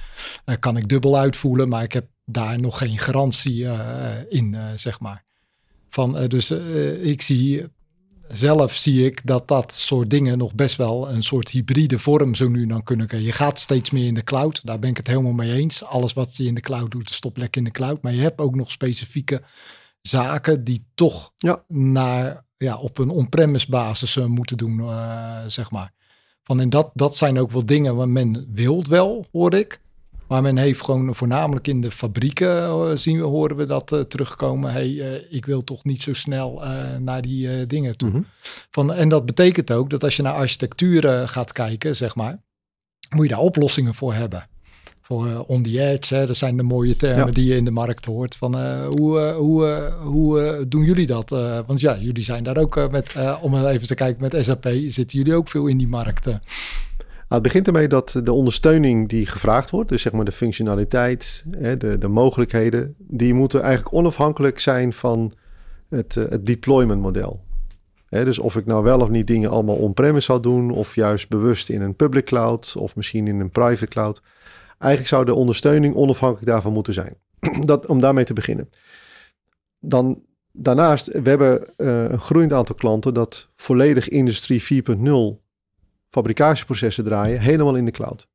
kan ik dubbel uitvoelen, maar ik heb daar nog geen garantie in, zeg maar. Van, dus ik zie zelf zie ik dat dat soort dingen nog best wel een soort hybride vorm zo nu dan kunnen. Je gaat steeds meer in de cloud, daar ben ik het helemaal mee eens. Alles wat je in de cloud doet, stopt lekker in de cloud. Maar je hebt ook nog specifieke zaken die toch ja. naar, ja, op een on-premise basis moeten doen, zeg maar. Van, en dat, dat zijn ook wel dingen waar men wilt wel, hoor ik. Maar men heeft gewoon voornamelijk in de fabrieken eh, zien we, horen we dat uh, terugkomen. Hey, uh, ik wil toch niet zo snel naar die dingen toe. Mm Van, en dat betekent ook dat als je naar architectuur gaat kijken, zeg maar, moet je daar oplossingen voor hebben. Voor on the edge, hè, dat zijn de mooie termen die je in de markt hoort. Van hoe, hoe, hoe doen jullie dat? want ja, jullie zijn daar ook met, om even te kijken met SAP, zitten jullie ook veel in die markten. Nou, het begint ermee dat de ondersteuning die gevraagd wordt, dus zeg maar de functionaliteit, de, de mogelijkheden, die moeten eigenlijk onafhankelijk zijn van het, eh, het deployment model. dus of ik nou wel of niet dingen allemaal on-premise zou doen, of juist bewust in een public cloud, of misschien in een private cloud. Eigenlijk zou de ondersteuning onafhankelijk daarvan moeten zijn. dat, om daarmee te beginnen. Dan, daarnaast, we hebben uh, een groeiend aantal klanten dat volledig industrie 4.0 fabricatieprocessen draaien helemaal in de cloud.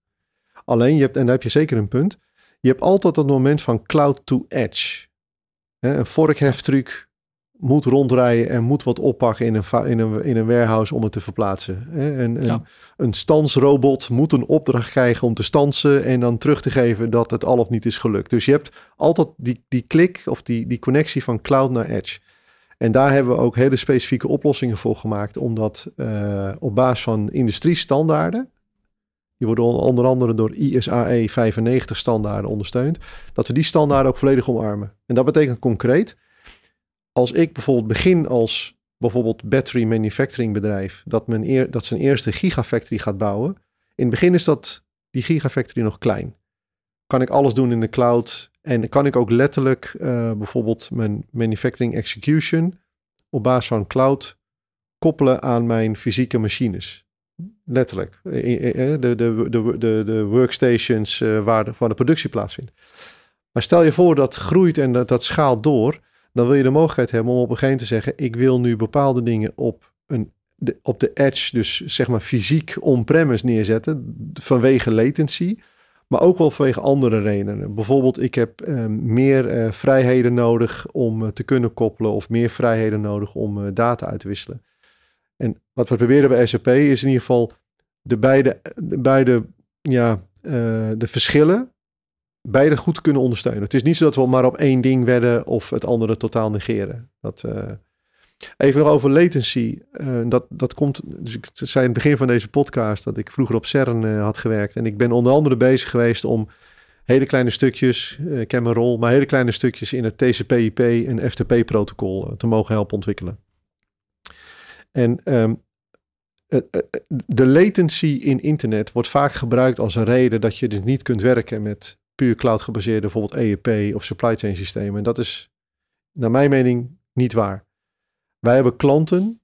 Alleen, je hebt, en daar heb je zeker een punt, je hebt altijd dat moment van cloud to edge. een vorkheftruc moet rondrijden en moet wat oppakken in een, in een, in een warehouse om het te verplaatsen. Een, een, een stansrobot moet een opdracht krijgen om te stansen en dan terug te geven dat het al of niet is gelukt. Dus je hebt altijd die, die klik of die, die connectie van cloud naar edge. En daar hebben we ook hele specifieke oplossingen voor gemaakt, omdat uh, op basis van industriestandaarden, die worden onder andere door ISAE 95 standaarden ondersteund, dat we die standaarden ook volledig omarmen. En dat betekent concreet, als ik bijvoorbeeld begin als bijvoorbeeld battery manufacturing bedrijf, dat, men eer, dat zijn eerste gigafactory gaat bouwen. In het begin is dat die gigafactory nog klein. Kan ik alles doen in de cloud? En kan ik ook letterlijk uh, bijvoorbeeld mijn manufacturing execution op basis van cloud koppelen aan mijn fysieke machines? Letterlijk. De, de, de, de, de workstations uh, waar, de, waar de productie plaatsvindt. Maar stel je voor dat groeit en dat, dat schaalt door. Dan wil je de mogelijkheid hebben om op een gegeven moment te zeggen: Ik wil nu bepaalde dingen op een op de edge, dus zeg maar fysiek on-premise neerzetten vanwege latency. Maar ook wel vanwege andere redenen. Bijvoorbeeld, ik heb ehm, meer uh, vrijheden nodig om uh, te kunnen koppelen of meer vrijheden nodig om uh, data uit te wisselen. En wat we proberen bij SAP is in ieder geval de beide, de beide ja, de verschillen beide goed kunnen ondersteunen. Het is niet zo dat we maar op één ding wedden of het andere totaal negeren. Dat, Even nog over latency. Uh, dat, dat komt, dus ik zei in het begin van deze podcast dat ik vroeger op CERN uh, had gewerkt. En ik ben onder andere bezig geweest om hele kleine stukjes, uh, ik ken mijn rol, maar hele kleine stukjes in het TCP/IP en FTP-protocol te mogen helpen ontwikkelen. En um, de latency in internet wordt vaak gebruikt als een reden dat je dus niet kunt werken met puur cloud gebaseerde bijvoorbeeld EEP of supply chain systemen. En dat is naar mijn mening niet waar. Wij hebben klanten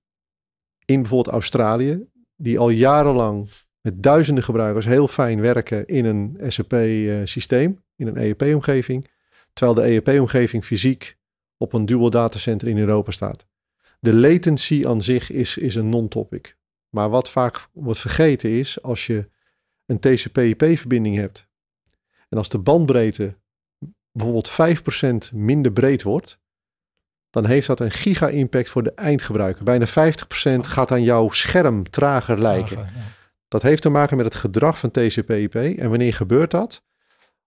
in bijvoorbeeld Australië, die al jarenlang met duizenden gebruikers heel fijn werken in een SAP-systeem, eh, in een EEP-omgeving, terwijl de EEP-omgeving fysiek op een dual datacenter in Europa staat. De latency aan zich is, is een non-topic. Maar wat vaak wordt vergeten is, als je een TCP/IP-verbinding hebt en als de bandbreedte bijvoorbeeld 5% minder breed wordt, dan heeft dat een giga-impact voor de eindgebruiker. Bijna 50% gaat aan jouw scherm trager lijken. Dat heeft te maken met het gedrag van TCP/IP. En wanneer gebeurt dat?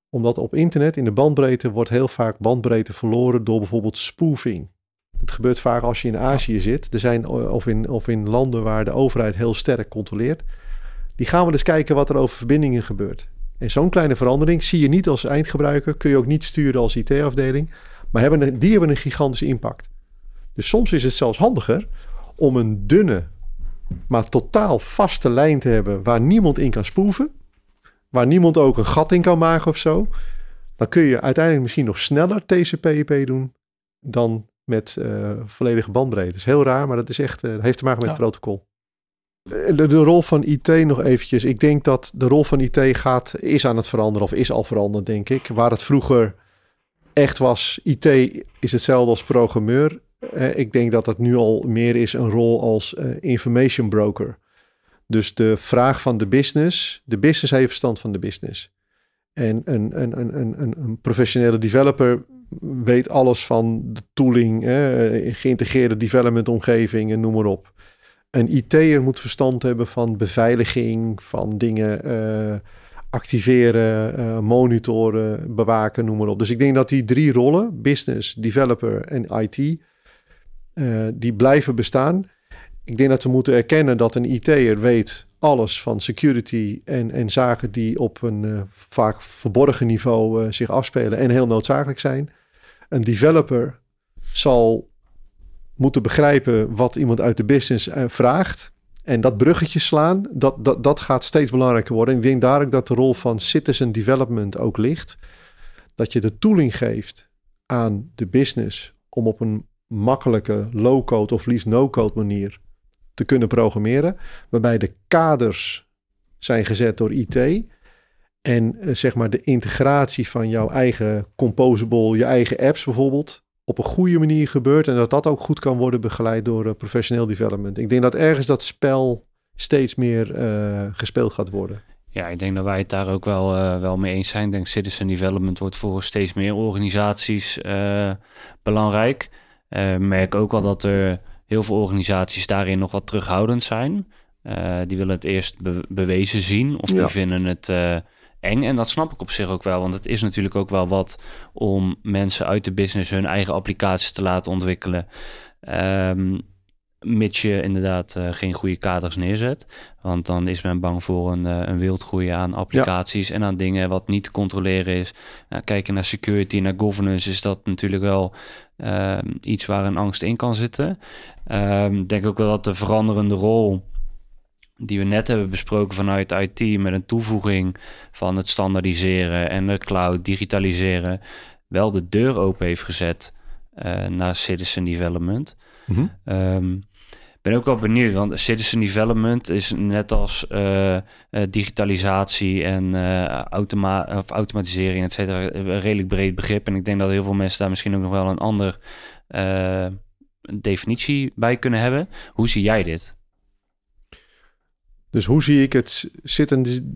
Omdat op internet in de bandbreedte wordt heel vaak bandbreedte verloren door bijvoorbeeld spoofing. Het gebeurt vaak als je in Azië zit. Er zijn, of, in, of in landen waar de overheid heel sterk controleert. Die gaan we dus kijken wat er over verbindingen gebeurt. En zo'n kleine verandering zie je niet als eindgebruiker. Kun je ook niet sturen als IT-afdeling. Maar hebben, die hebben een gigantische impact. Dus soms is het zelfs handiger om een dunne, maar totaal vaste lijn te hebben waar niemand in kan spoeven. Waar niemand ook een gat in kan maken of zo. Dan kun je uiteindelijk misschien nog sneller TCP/IP doen dan met uh, volledige bandbreedte. Dat is heel raar, maar dat is echt, uh, heeft te maken met het protocol. De, de, rol van IT nog eventjes. Ik denk dat de rol van IT gaat, is aan het veranderen of is al veranderd, denk ik. Waar het vroeger echt was, IT is hetzelfde als programmeur. Uh, ik denk dat dat nu al meer is een rol als uh, information broker. Dus de vraag van de business, de business heeft verstand van de business. En een, een, een, een, een professionele developer weet alles van de tooling, eh, geïntegreerde development omgeving en noem maar op. Een IT'er moet verstand hebben van beveiliging, van dingen activeren, uh, monitoren, bewaken, noem maar op. Dus ik denk dat die drie rollen, business, developer en IT, uh, die blijven bestaan. Ik denk dat we moeten erkennen dat een IT'er weet alles van security en, en zaken die op een uh, vaak verborgen niveau zich afspelen en heel noodzakelijk zijn. Een developer zal moeten begrijpen wat iemand uit de business vraagt. En dat bruggetje slaan, dat, dat, dat gaat steeds belangrijker worden. ik denk daar ook dat de rol van citizen development ook ligt. Dat je de tooling geeft aan de business om op een makkelijke low-code of liefst no-code manier te kunnen programmeren. Waarbij de kaders zijn gezet door IT. En eh, zeg maar de integratie van jouw eigen composable, je eigen apps bijvoorbeeld, op een goede manier gebeurt en dat dat ook goed kan worden begeleid door uh, professioneel development. Ik denk dat ergens dat spel steeds meer uh, gespeeld gaat worden. Ja, ik denk dat wij het daar ook wel, uh, wel mee eens zijn. Ik denk citizen development wordt voor steeds meer organisaties belangrijk. merk ook al dat er heel veel organisaties daarin nog wat terughoudend zijn. die willen het eerst be bewezen zien of die vinden het eng. En dat snap ik op zich ook wel, want het is natuurlijk ook wel wat om mensen uit de business hun eigen applicaties te laten ontwikkelen. Um, mits je inderdaad uh, geen goede kaders neerzet. Want dan is men bang voor een, uh, een wildgroei aan applicaties en aan dingen wat niet te controleren is. Nou, kijken naar security, naar governance is dat natuurlijk wel uh, iets waar een angst in kan zitten. Ehm, ik denk ook wel dat de veranderende rol die we net hebben besproken vanuit IT met een toevoeging van het standaardiseren en de cloud digitaliseren, wel de deur open heeft gezet uh, naar citizen development. Mm -hmm. um, ben ook wel benieuwd, want citizen development is net als uh, uh, digitalisatie en automa of automatisering, et cetera, een redelijk breed begrip. En ik denk dat heel veel mensen daar misschien ook nog wel een andere definitie bij kunnen hebben. Hoe zie jij dit? Dus hoe zie ik het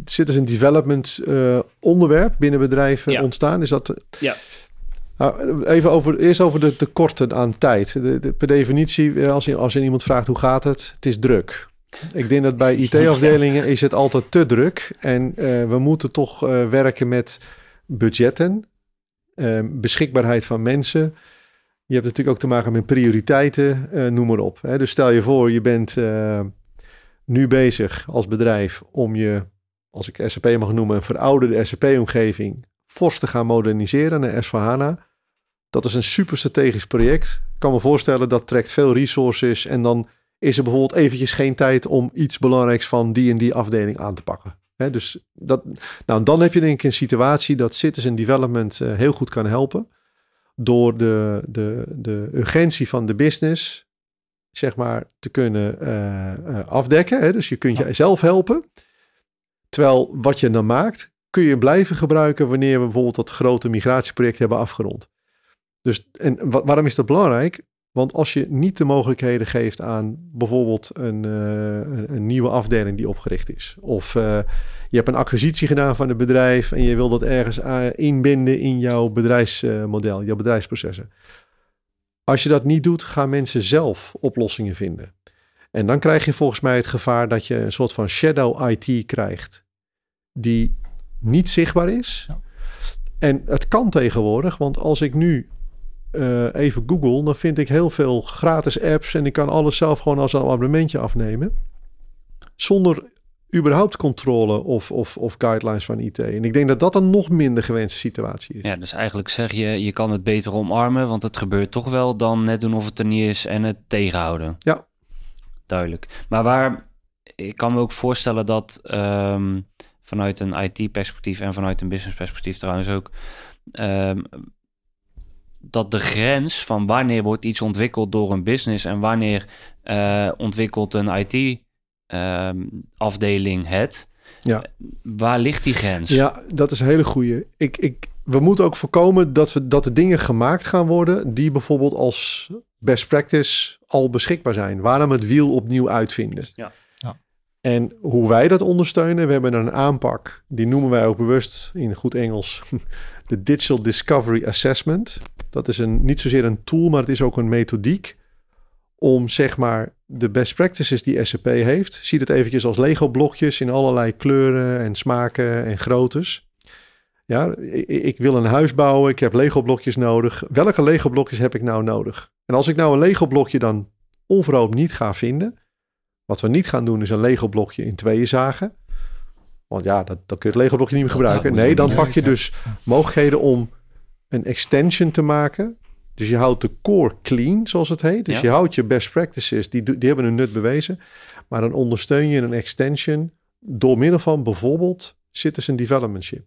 citizen development uh, onderwerp binnen bedrijven ontstaan? Is dat... Ja. Nou, even over, eerst over de tekorten aan tijd. De, per definitie, als je, als je iemand vraagt hoe gaat het, het is druk. Ik denk dat bij IT-afdelingen is het altijd te druk. En uh, we moeten toch uh, werken met budgetten, uh, beschikbaarheid van mensen. Je hebt natuurlijk ook te maken met prioriteiten, noem maar op. Hè. Dus stel je voor, je bent nu bezig als bedrijf om je, als ik SAP mag noemen, een verouderde SAP-omgeving fors te gaan moderniseren naar S4HANA. Dat is een super strategisch project. Ik kan me voorstellen dat trekt veel resources en dan is er bijvoorbeeld eventjes geen tijd om iets belangrijks van die en die afdeling aan te pakken. dus dat, nou, dan heb je denk ik een situatie dat citizen development uh, heel goed kan helpen. Door de, de, de urgentie van de business, zeg maar, te kunnen uh, uh, afdekken. Hè? Dus je kunt jezelf helpen. Terwijl wat je dan maakt, kun je blijven gebruiken wanneer we bijvoorbeeld dat grote migratieproject hebben afgerond. Dus en waarom is dat belangrijk? Want als je niet de mogelijkheden geeft aan bijvoorbeeld een, uh, een, nieuwe afdeling die opgericht is. Of uh, je hebt een acquisitie gedaan van een bedrijf en je wil dat ergens inbinden in jouw bedrijfsmodel, jouw bedrijfsprocessen. Als je dat niet doet, gaan mensen zelf oplossingen vinden. En dan krijg je volgens mij het gevaar dat je een soort van shadow IT krijgt, die niet zichtbaar is. Ja. En het kan tegenwoordig, want als ik nu uh, even Google, dan vind ik heel veel gratis apps en ik kan alles zelf gewoon als een abonnementje afnemen. Zonder überhaupt controle of, of, of guidelines van IT. En ik denk dat dat een nog minder gewenste situatie is. Ja, dus eigenlijk zeg je, je kan het beter omarmen, want het gebeurt toch wel dan net doen of het er niet is en het tegenhouden. Ja. Duidelijk. Maar waar, ik kan me ook voorstellen dat um, vanuit een IT-perspectief en vanuit een business-perspectief trouwens ook, um, dat de grens van wanneer wordt iets ontwikkeld door een business en wanneer uh, ontwikkelt een Ehm, het. Ja. Waar ligt die grens? Ja, dat is een hele goede. Ik, ik, we moeten ook voorkomen dat, we, dat de dingen gemaakt gaan worden die bijvoorbeeld als best practice al beschikbaar zijn. Waarom het wiel opnieuw uitvinden? Ja. ja. En hoe wij dat ondersteunen, we hebben een aanpak, die noemen wij ook bewust in goed Engels de Digital Discovery Assessment. Dat is een, niet zozeer een tool, maar het is ook een methodiek om zeg maar de best practices die SAP heeft. Zie het eventjes als Lego blokjes in allerlei kleuren en smaken en groottes. Ja, ik, wil een huis bouwen, ik heb Lego blokjes nodig. Welke Lego blokjes heb ik nou nodig? En als ik nou een Lego blokje dan onverhoopt niet ga vinden, wat we niet gaan doen is een Lego blokje in tweeën zagen. Want ja, dat, dan kun je het Lego blokje niet meer gebruiken. Nee, dan pak je dus mogelijkheden om een extension te maken. Dus je houdt de core clean, zoals het heet. Dus je houdt je best practices, die, die hebben een nut bewezen. Maar dan ondersteun je een extension door middel van bijvoorbeeld citizen developmentship.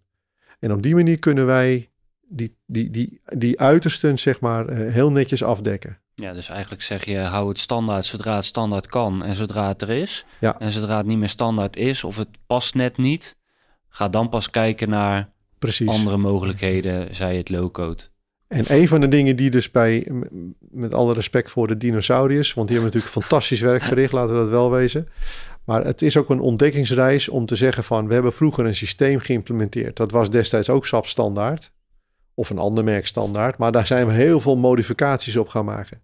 En op die manier kunnen wij die, die, die, die uitersten, zeg maar, eh, heel netjes afdekken. Ja, dus eigenlijk zeg je, hou het standaard zodra het standaard kan en zodra het er is. Ja. En zodra het niet meer standaard is of het past net niet, ga dan pas kijken naar Precies. andere mogelijkheden, zij het low-code. En een van de dingen die dus bij, met alle respect voor de dinosauriërs, want die hebben natuurlijk fantastisch werk verricht, laten we dat wel wezen. Maar het is ook een ontdekkingsreis om te zeggen van, we hebben vroeger een systeem geïmplementeerd. Dat was destijds ook SAP standaard of een ander merk standaard, maar daar zijn we heel veel modificaties op gaan maken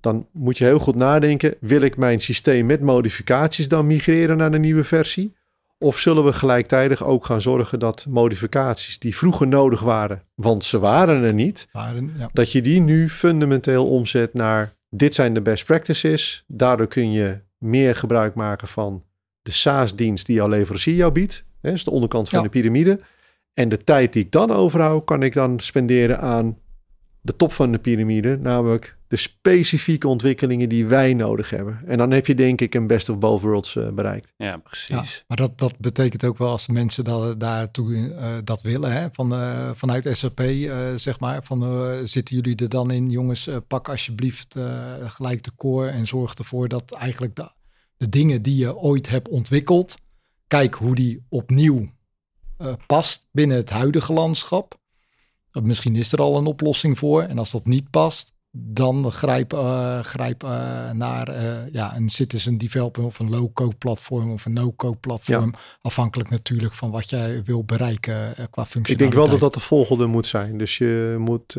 dan moet je heel goed nadenken: wil ik mijn systeem met modificaties dan migreren naar de nieuwe versie? Of zullen we gelijktijdig ook gaan zorgen dat modificaties die vroeger nodig waren, want ze waren er niet, waren, ja. dat je die nu fundamenteel omzet naar dit zijn de best practices. Daardoor kun je meer gebruik maken van de SaaS-dienst die jouw leverancier jou biedt. Dat is de onderkant van de piramide. En de tijd die ik dan overhoud, kan ik dan spenderen aan de top van de piramide, namelijk de specifieke ontwikkelingen die wij nodig hebben. En dan heb je denk ik een best of both worlds uh, bereikt. Ja, precies. maar dat, dat betekent ook wel als mensen dat, daartoe uh, dat willen, hè? Van, uh, vanuit SAP, zeg maar, van zitten jullie er dan in, jongens, pak alsjeblieft gelijk de core en zorg ervoor dat eigenlijk de, de dingen die je ooit hebt ontwikkeld, kijk hoe die opnieuw past binnen het huidige landschap. Misschien is er al een oplossing voor. En als dat niet past, dan grijp, uh, grijp uh, naar uh, ja, een citizen developer of een low-code platform of een no-code platform. Afhankelijk natuurlijk van wat jij wil bereiken qua functie. Ik denk wel dat dat de volgende moet zijn. Dus je moet,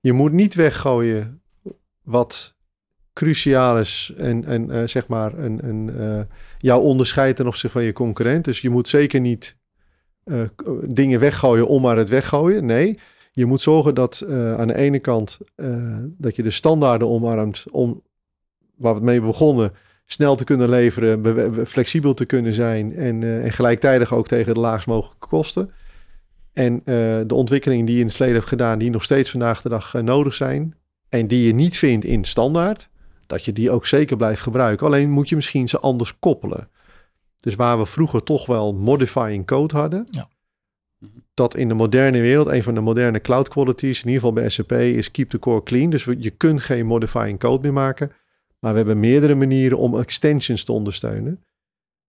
je moet niet weggooien wat cruciaal is en, en zeg maar een, een, jouw onderscheid ten opzichte van je concurrent. Dus je moet zeker niet dingen weggooien om maar het weggooien. Nee, je moet zorgen dat uh, aan de ene kant uh, dat je de standaarden omarmt om, waar we mee begonnen, snel te kunnen leveren, flexibel te kunnen zijn en, uh, en gelijktijdig ook tegen de laagst mogelijke kosten. En de ontwikkelingen die je in het verleden hebt gedaan, die nog steeds vandaag de dag nodig zijn en die je niet vindt in standaard, dat je die ook zeker blijft gebruiken. Alleen moet je misschien ze anders koppelen. Dus waar we vroeger toch wel modifying code hadden, ja dat in de moderne wereld, een van de moderne cloud qualities, in ieder geval bij SAP, is keep the core clean. Dus je kunt geen modifying code meer maken. Maar we hebben meerdere manieren om extensions te ondersteunen.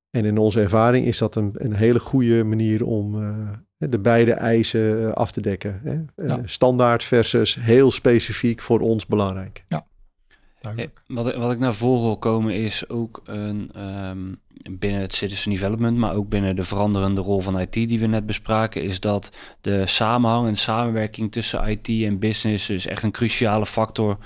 En in onze ervaring is dat een, een hele goede manier om uh, de beide eisen uh, af te dekken. Hè? Uh, standaard versus heel specifiek voor ons belangrijk. Ja. Wat, wat ik naar voren wil komen is ook een, um, binnen het citizen development, maar ook binnen de veranderende rol van IT die we net bespraken, is dat de samenhang en samenwerking tussen IT en business dus echt een cruciale factor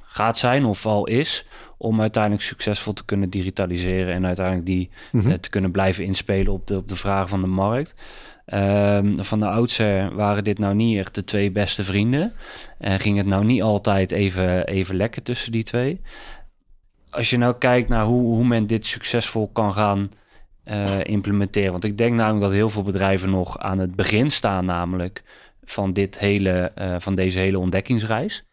gaat zijn of al is om uiteindelijk succesvol te kunnen digitaliseren en uiteindelijk die mm te kunnen blijven inspelen op de, op de vragen van de markt. Um, van de oudsher waren dit nou niet echt de twee beste vrienden. En ging het nou niet altijd even, even lekker tussen die twee. Als je nou kijkt naar hoe, hoe men dit succesvol kan gaan uh, implementeren. Want ik denk namelijk dat heel veel bedrijven nog aan het begin staan, namelijk van, dit hele, uh, van deze hele ontdekkingsreis.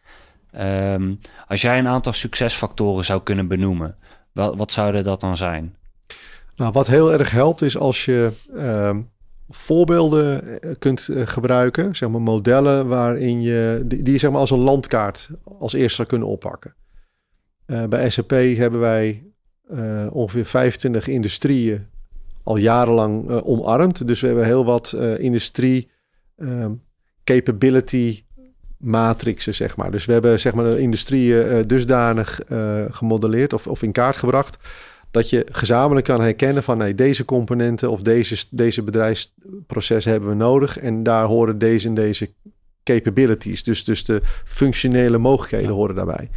Um, als jij een aantal succesfactoren zou kunnen benoemen, wat, wat zouden dat dan zijn? Nou, wat heel erg helpt is als je um, voorbeelden eh, kunt gebruiken, zeg maar modellen waarin je die, die zeg maar als een landkaart als eerste zou kunnen oppakken. Uh, bij SAP hebben wij ongeveer 25 industrieën al jarenlang omarmd. Dus we hebben heel wat industrie um, capability matrixen, zeg maar. Dus we hebben zeg maar de industrieën dusdanig gemodelleerd of, of in kaart gebracht dat je gezamenlijk kan herkennen van nee, deze componenten of deze, deze bedrijfsprocessen hebben we nodig. En daar horen deze en deze capabilities. Dus, dus de functionele mogelijkheden horen daarbij.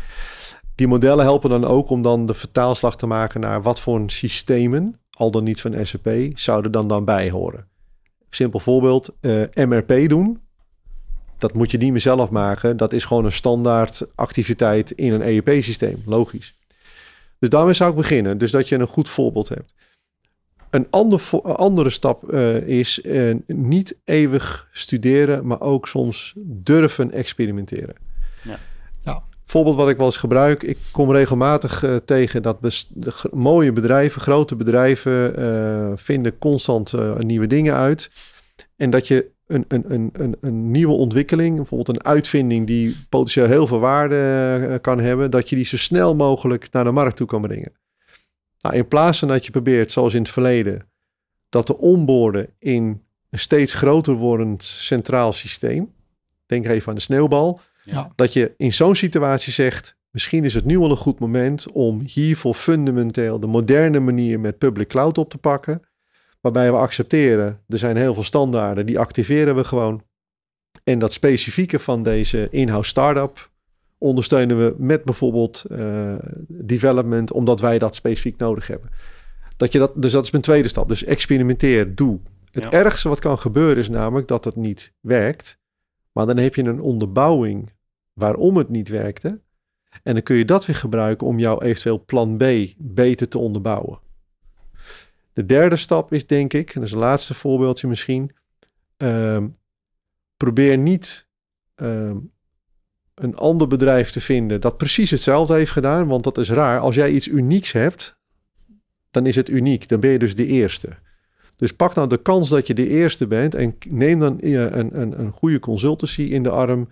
Die modellen helpen dan ook om dan de vertaalslag te maken naar wat voor systemen, al dan niet van SAP, zouden dan dan bij horen. Simpel voorbeeld, eh, MRP doen. Dat moet je niet meer zelf maken. Dat is gewoon een standaard activiteit in een ERP-systeem. Logisch. Dus daarmee zou ik beginnen. Dus dat je een goed voorbeeld hebt. Een ander, andere stap uh, is uh, niet eeuwig studeren, maar ook soms durven experimenteren. Ja. Voorbeeld wat ik wel eens gebruik, ik kom regelmatig uh, tegen dat mooie bedrijven, grote bedrijven, vinden constant nieuwe dingen uit. En dat je een, een, een, een, nieuwe ontwikkeling, bijvoorbeeld een uitvinding die potentieel heel veel waarde eh, kan hebben, dat je die zo snel mogelijk naar de markt toe kan brengen. Nou, in plaats van dat je probeert, zoals in het verleden, dat te onboorden in een steeds groter wordend centraal systeem. Denk even aan de sneeuwbal. Ja. Dat je in zo'n situatie zegt, misschien is het nu al een goed moment om hiervoor fundamenteel de moderne manier met public cloud op te pakken waarbij we accepteren, er zijn heel veel standaarden, die activeren we gewoon. En dat specifieke van deze in-house startup ondersteunen we met bijvoorbeeld uh, development, omdat wij dat specifiek nodig hebben. Dat je dat, dus dat is mijn tweede stap. Dus experimenteer, doe. Het ergste wat kan gebeuren is namelijk dat het niet werkt. Maar dan heb je een onderbouwing waarom het niet werkte. En dan kun je dat weer gebruiken om jouw eventueel plan B beter te onderbouwen. De derde stap is denk ik, en dat is het laatste voorbeeldje misschien, ehm, probeer niet ehm, een ander bedrijf te vinden dat precies hetzelfde heeft gedaan, want dat is raar. Als jij iets unieks hebt, dan is het uniek. Dan ben je dus de eerste. Dus pak nou de kans dat je de eerste bent en neem dan een, een, een goede consultancy in de arm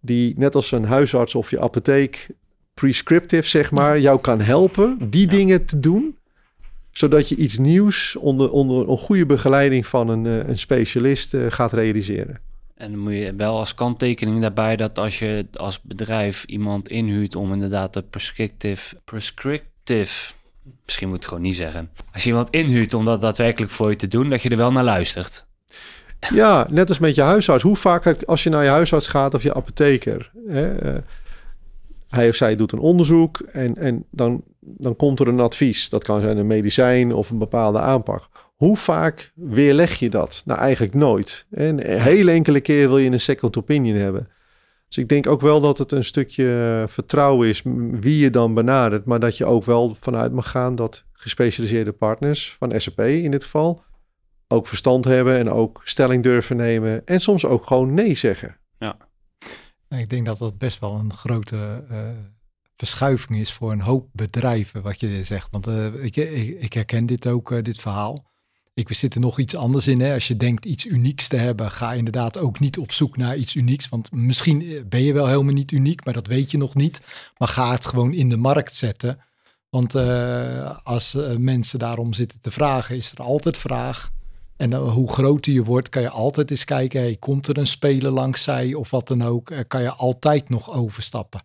die net als een huisarts of je apotheek prescriptive zeg maar jou kan helpen die dingen te doen zodat je iets nieuws onder, onder een goede begeleiding van een, eh, een specialist uh, gaat realiseren. En dan moet je wel als kanttekening daarbij dat als je als bedrijf iemand inhuurt om inderdaad de prescriptive, prescriptive, misschien moet ik het gewoon niet zeggen. Als je iemand inhuurt om dat daadwerkelijk voor je te doen, dat je er wel naar luistert. Ja, net als met je huisarts. Hoe vaak als je naar je huisarts gaat of je apotheker, hè, uh, hij of zij doet een onderzoek en, en dan, dan komt er een advies. Dat kan zijn een medicijn of een bepaalde aanpak. Hoe vaak weerleg je dat? Nou, eigenlijk nooit. En een hele enkele keer wil je een second opinion hebben. Dus ik denk ook wel dat het een stukje vertrouwen is wie je dan benadert, maar dat je ook wel vanuit mag gaan dat gespecialiseerde partners, van SAP in dit geval, ook verstand hebben en ook stelling durven nemen en soms ook gewoon nee zeggen. Ja. Ik denk dat dat best wel een grote uh, verschuiving is voor een hoop bedrijven, wat je zegt. Want uh, ik, ik, ik, herken dit ook, uh, dit verhaal. Ik zit nog iets anders in. Hè? Als je denkt iets unieks te hebben, ga inderdaad ook niet op zoek naar iets unieks. Want misschien ben je wel helemaal niet uniek, maar dat weet je nog niet. Maar ga het gewoon in de markt zetten. Want als mensen daarom zitten te vragen, is er altijd vraag. En hoe groter je wordt, kan je altijd eens kijken, hey, komt er een speler langs zij of wat dan ook, kan je altijd nog overstappen.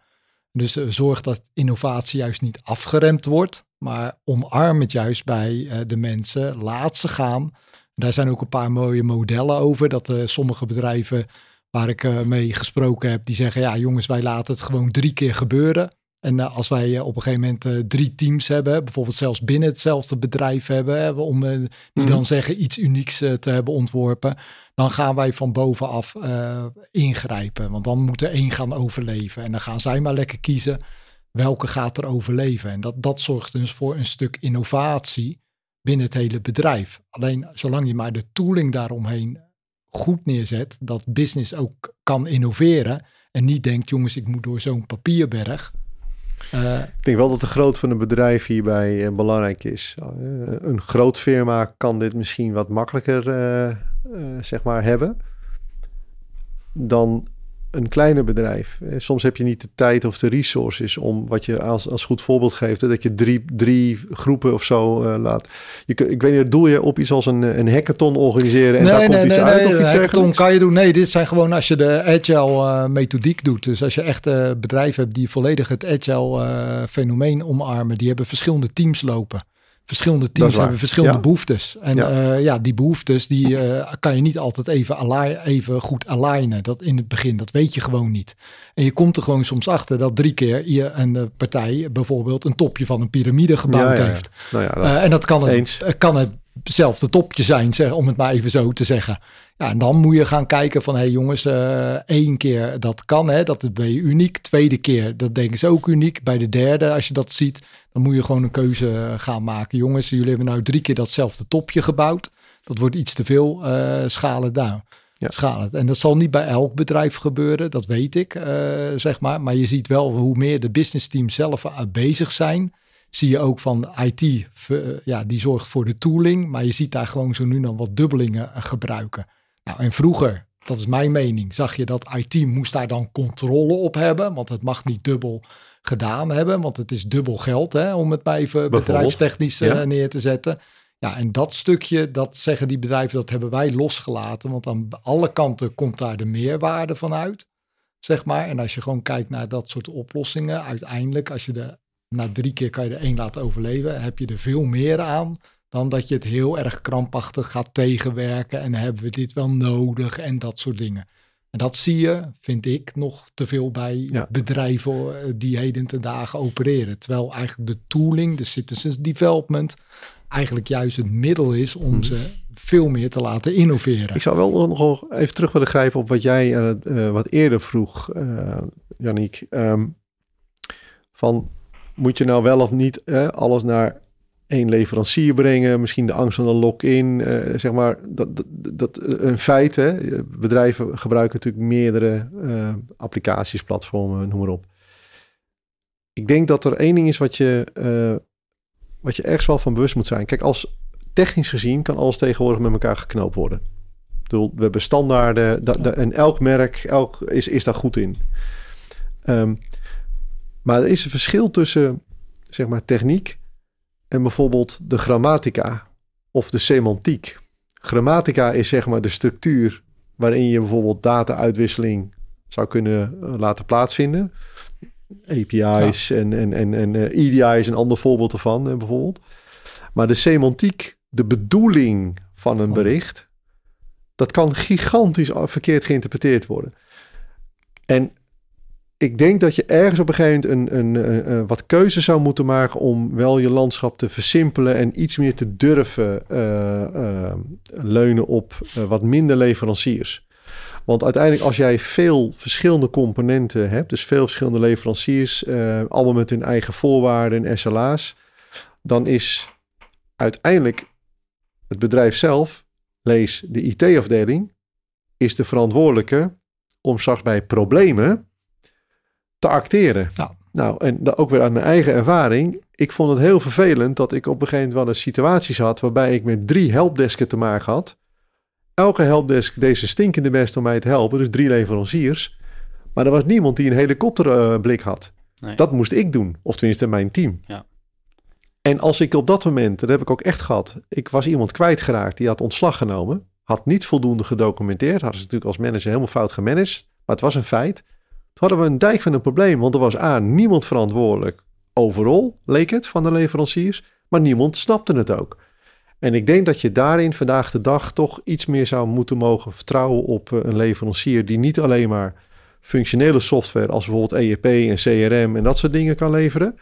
Dus zorg dat innovatie juist niet afgeremd wordt, maar omarm het juist bij uh, de mensen, laat ze gaan. Daar zijn ook een paar mooie modellen over, dat sommige bedrijven waar ik mee gesproken heb, die zeggen, ja jongens, wij laten het gewoon drie keer gebeuren. En uh, als wij uh, op een gegeven moment uh, drie teams hebben, bijvoorbeeld zelfs binnen hetzelfde bedrijf hebben, om die mm -hmm. dan zeggen iets unieks te hebben ontworpen, dan gaan wij van bovenaf ingrijpen. Want dan moet er één gaan overleven. En dan gaan zij maar lekker kiezen welke gaat er overleven. En dat, dat zorgt dus voor een stuk innovatie binnen het hele bedrijf. Alleen zolang je maar de tooling daaromheen goed neerzet, dat business ook kan innoveren. En niet denkt, jongens, ik moet door zo'n papierberg. Uh, ik denk wel dat de grootte van een bedrijf hierbij uh, belangrijk is. Uh, een groot firma kan dit misschien wat makkelijker zeg maar hebben dan een kleiner bedrijf. Soms heb je niet de tijd of de resources om wat je als, als goed voorbeeld geeft, hè, dat je drie, drie groepen of zo uh, laat. Je, ik weet niet, doel je op iets als een, een hackathon organiseren en nee, daar nee, komt iets nee, uit nee, of iets hackathon kan je doen. Nee, dit zijn gewoon als je de agile uh, methodiek doet. Dus als je echt uh, bedrijven hebt die volledig het agile fenomeen omarmen, die hebben verschillende teams lopen verschillende teams hebben verschillende ja. behoeftes. En ja. Uh, ja. die behoeftes die uh, kan je niet altijd even, align, even goed alignen. Dat in het begin, dat weet je gewoon niet. En je komt er gewoon soms achter dat drie keer je een partij bijvoorbeeld een topje van een piramide gebouwd ja, heeft. Nou dat uh, en dat kan het, kan het hetzelfde topje zijn, zeg, om het maar even zo te zeggen. Ja, en dan moet je gaan kijken van, hé hey jongens, uh, één keer dat kan, hè, dat ben je uniek. Tweede keer, dat denken ze ook uniek. Bij de derde, als je dat ziet, dan moet je gewoon een keuze gaan maken. Jongens, jullie hebben nou drie keer datzelfde topje gebouwd. Dat wordt iets te veel, uh, schalen down. Ja. Schalen. En dat zal niet bij elk bedrijf gebeuren, dat weet ik, uh, zeg maar. Maar je ziet wel hoe meer de business teams zelf bezig zijn zie je ook van IT, ja, die zorgt voor de tooling, maar je ziet daar gewoon zo nu dan wat dubbelingen gebruiken. Nou, en vroeger, dat is mijn mening, zag je dat IT moest daar dan controle op hebben, want het mag niet dubbel gedaan hebben, want het is dubbel geld, hè, om het maar even bedrijfstechnisch ja. uh, neer te zetten. Ja, en dat stukje, dat zeggen die bedrijven, dat hebben wij losgelaten, want aan alle kanten komt daar de meerwaarde van uit, zeg maar. En als je gewoon kijkt naar dat soort oplossingen, uiteindelijk, als je de na drie keer kan je er één laten overleven. Heb je er veel meer aan dan dat je het heel erg krampachtig gaat tegenwerken. En hebben we dit wel nodig en dat soort dingen. En dat zie je, vind ik, nog te veel bij ja. bedrijven eh, die heden ten dagen opereren. Terwijl eigenlijk de tooling, de citizens development, eigenlijk juist het middel is om hmm. ze veel meer te laten innoveren. Ik zou wel nog even terug willen grijpen op wat jij uh, wat eerder vroeg, uh, Yannick. Um, van moet je nou wel of niet eh, alles naar één leverancier brengen? Misschien de angst van een lock-in, uh, zeg maar. Dat, dat, dat een feit, hè? Bedrijven gebruiken natuurlijk meerdere uh, applicaties, platformen, noem maar op. Ik denk dat er één ding is wat je, uh, wat je ergens wel van bewust moet zijn. Kijk, als technisch gezien kan alles tegenwoordig met elkaar geknoopt worden. Ik bedoel, we hebben standaarden en elk merk elk is, is daar goed in. Um, maar er is een verschil tussen zeg maar techniek en bijvoorbeeld de grammatica of de semantiek. Grammatica is zeg maar de structuur waarin je bijvoorbeeld data-uitwisseling zou kunnen eh, laten plaatsvinden. API's en, en, en, en uh, eh, EDI is een ander voorbeeld ervan, uh, bijvoorbeeld. Maar de semantiek, de bedoeling van een bericht, dat kan gigantisch verkeerd geïnterpreteerd worden. En ik denk dat je ergens op een gegeven moment een, een, wat keuzes zou moeten maken om wel je landschap te versimpelen en iets meer te durven uh, leunen op wat minder leveranciers. Want uiteindelijk als jij veel verschillende componenten hebt, dus veel verschillende leveranciers, allemaal met hun eigen voorwaarden en SLA's, dan is uiteindelijk het bedrijf zelf, lees de IT-afdeling, is de verantwoordelijke om straks bij problemen te acteren. Nou, en ook weer uit mijn eigen ervaring. Ik vond het heel vervelend dat ik op een gegeven moment wel eens situaties had waarbij ik met drie helpdesken te maken had. Elke helpdesk deze stinkende best om mij te helpen, dus drie leveranciers. Maar er was niemand die een helikopterblik uh, had. Nee. Dat moest ik doen, of tenminste mijn team. Ja. En als ik op dat moment, dat heb ik ook echt gehad, ik was iemand kwijtgeraakt die had ontslag genomen, had niet voldoende gedocumenteerd, hadden ze natuurlijk als manager helemaal fout gemanaged, maar het was een feit. Toen hadden we een dijk van een probleem, want er was A, niemand verantwoordelijk overal, leek het, van de leveranciers, maar niemand snapte het ook. En ik denk dat je daarin vandaag de dag toch iets meer zou moeten mogen vertrouwen op eh, een leverancier die niet alleen maar functionele software als bijvoorbeeld EEP en CRM en dat soort dingen kan leveren,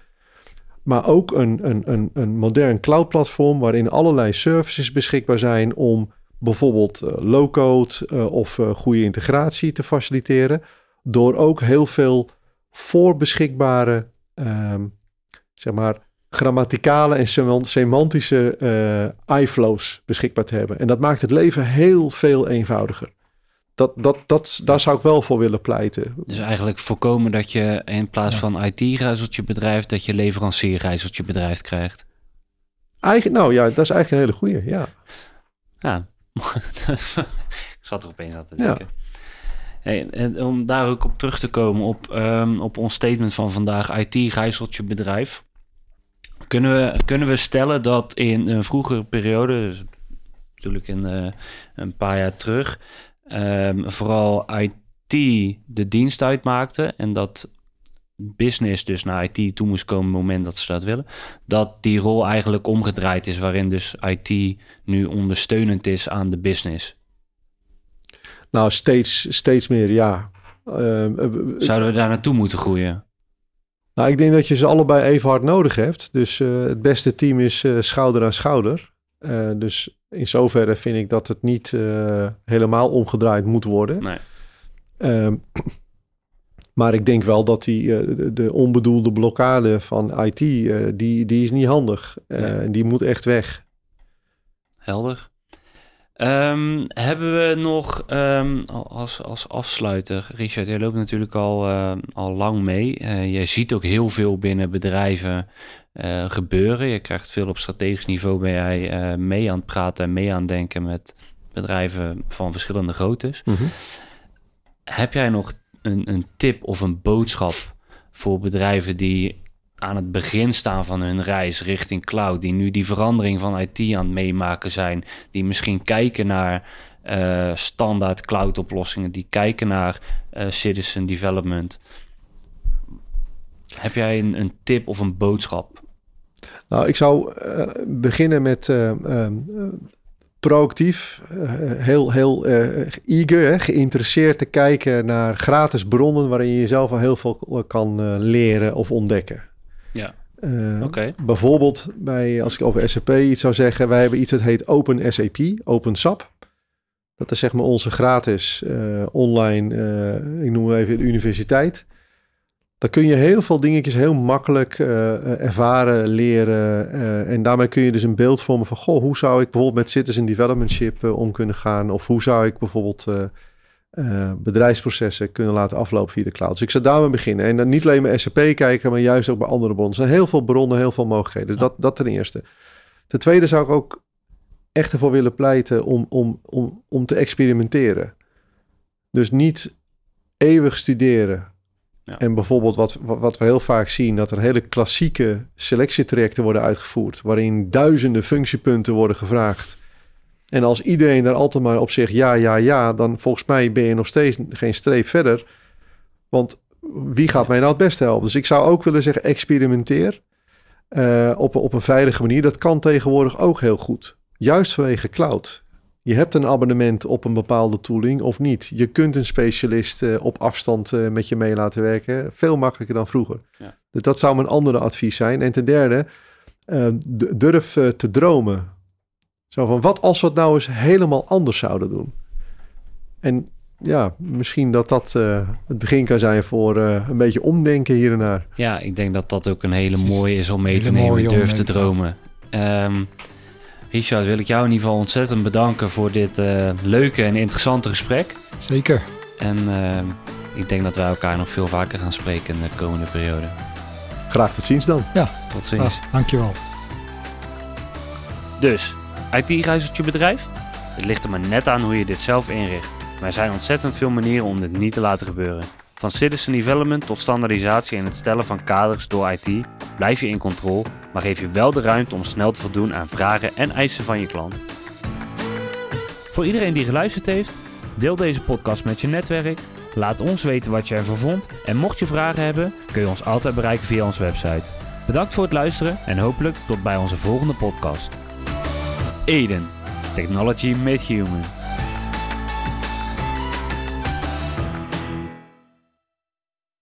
maar ook een, een, een, een modern cloud platform waarin allerlei services beschikbaar zijn om bijvoorbeeld uh, low-code uh, of goede integratie te faciliteren door ook heel veel voorbeschikbare, um, zeg maar, grammaticale en semantische uh, iFlows beschikbaar te hebben. En dat maakt het leven heel veel eenvoudiger. Dat, dat, dat, daar zou ik wel voor willen pleiten. Dus eigenlijk voorkomen dat je in plaats van IT-reizeltje bedrijf, dat je leverancier-reizeltje bedrijf krijgt. Eigen, nou ja, dat is eigenlijk een hele goede, ja. Ja, ik zat er opeens aan te denken. Ja. Om daar ook op terug te komen op, um, op ons statement van vandaag, IT-gijzeltje bedrijf. Kunnen we, kunnen we stellen dat in een vroegere periode, dus natuurlijk in uh, een paar jaar terug, um, vooral IT de dienst uitmaakte en dat business dus naar IT toe moest komen op het moment dat ze dat willen, dat die rol eigenlijk omgedraaid is, waarin dus IT nu ondersteunend is aan de business. Nou, steeds, steeds meer, ja. Ehm, eh, Zouden we daar naartoe moeten groeien? Nou, ik denk dat je ze allebei even hard nodig hebt. Dus uh, het beste team is uh, schouder aan schouder. Uh, dus in zoverre vind ik dat het niet helemaal omgedraaid moet worden. Nee. Um, maar ik denk wel dat die, de, de, onbedoelde blokkade van IT, die, die is niet handig. Nee. Die moet echt weg. Helder. Um, hebben we nog um, als, als afsluiter, Richard, jij loopt natuurlijk al, uh, al lang mee. Uh, je ziet ook heel veel binnen bedrijven uh, gebeuren. Je krijgt veel op strategisch niveau, ben jij mee aan het praten en mee aan het denken met bedrijven van verschillende groottes. Mm -hmm. Heb jij nog een, een tip of een boodschap voor bedrijven die aan het begin staan van hun reis richting cloud, die nu die verandering van IT aan het meemaken zijn, die misschien kijken naar uh, standaard cloud oplossingen, die kijken naar uh, citizen development. Heb jij een, een, tip of een boodschap? Nou, ik zou uh, beginnen met ehm, proactief, heel, heel eager, geïnteresseerd te kijken naar gratis bronnen waarin je jezelf al heel veel kan leren of ontdekken. Ja. Uh, Bijvoorbeeld bij, als ik over SAP iets zou zeggen, wij hebben iets dat heet Open SAP, Open SAP. Dat is zeg maar onze gratis uh, online, uh, ik noem even de universiteit. Daar kun je heel veel dingetjes heel makkelijk ervaren, leren. en daarmee kun je dus een beeld vormen van, goh, hoe zou ik bijvoorbeeld met citizen developmentship om kunnen gaan? Of hoe zou ik bijvoorbeeld uh, bedrijfsprocessen kunnen laten aflopen via de cloud. Dus ik zou daarmee beginnen. En dan niet alleen bij SAP kijken, maar juist ook bij andere bronnen. Er zijn heel veel bronnen, heel veel mogelijkheden. Dus dat, dat ten eerste. Ten tweede zou ik ook echt ervoor willen pleiten om, om, om, om te experimenteren. Dus niet eeuwig studeren. Ja. En bijvoorbeeld wat, wat we heel vaak zien, dat er hele klassieke selectietrajecten worden uitgevoerd, waarin duizenden functiepunten worden gevraagd. En als iedereen daar altijd maar op zegt ja, ja, ja, dan volgens mij ben je nog steeds geen streep verder. Want wie gaat mij nou het beste helpen? Dus ik zou ook willen zeggen, experimenteer uh, op, op een veilige manier. Dat kan tegenwoordig ook heel goed. Juist vanwege cloud. Je hebt een abonnement op een bepaalde tooling of niet. Je kunt een specialist uh, op afstand uh, met je mee laten werken. Veel makkelijker dan vroeger. Ja. Dus dat zou mijn andere advies zijn. En ten derde, durf te dromen. Zo van, wat als we het nou eens helemaal anders zouden doen? En ja, misschien dat dat uh, het begin kan zijn voor uh, een beetje omdenken hier en daar. Ja, ik denk dat dat ook een hele mooie is om mee te nemen. Durf te dromen. Um, Richard, wil ik jou in ieder geval ontzettend bedanken voor dit uh, leuke en interessante gesprek. Zeker. En ehm, ik denk dat wij elkaar nog veel vaker gaan spreken in de komende periode. Graag tot ziens dan. Ja, tot ziens. Ah, dankjewel. Dus, IT-ruis je bedrijf? Het ligt er maar net aan hoe je dit zelf inricht. Maar er zijn ontzettend veel manieren om dit niet te laten gebeuren. Van citizen development tot standaardisatie en het stellen van kaders door IT blijf je in controle, maar geef je wel de ruimte om snel te voldoen aan vragen en eisen van je klant. Voor iedereen die geluisterd heeft, deel deze podcast met je netwerk. Laat ons weten wat je ervan vond. En mocht je vragen hebben, kun je ons altijd bereiken via onze website. Bedankt voor het luisteren en hopelijk tot bij onze volgende podcast. Eden. Technology made human.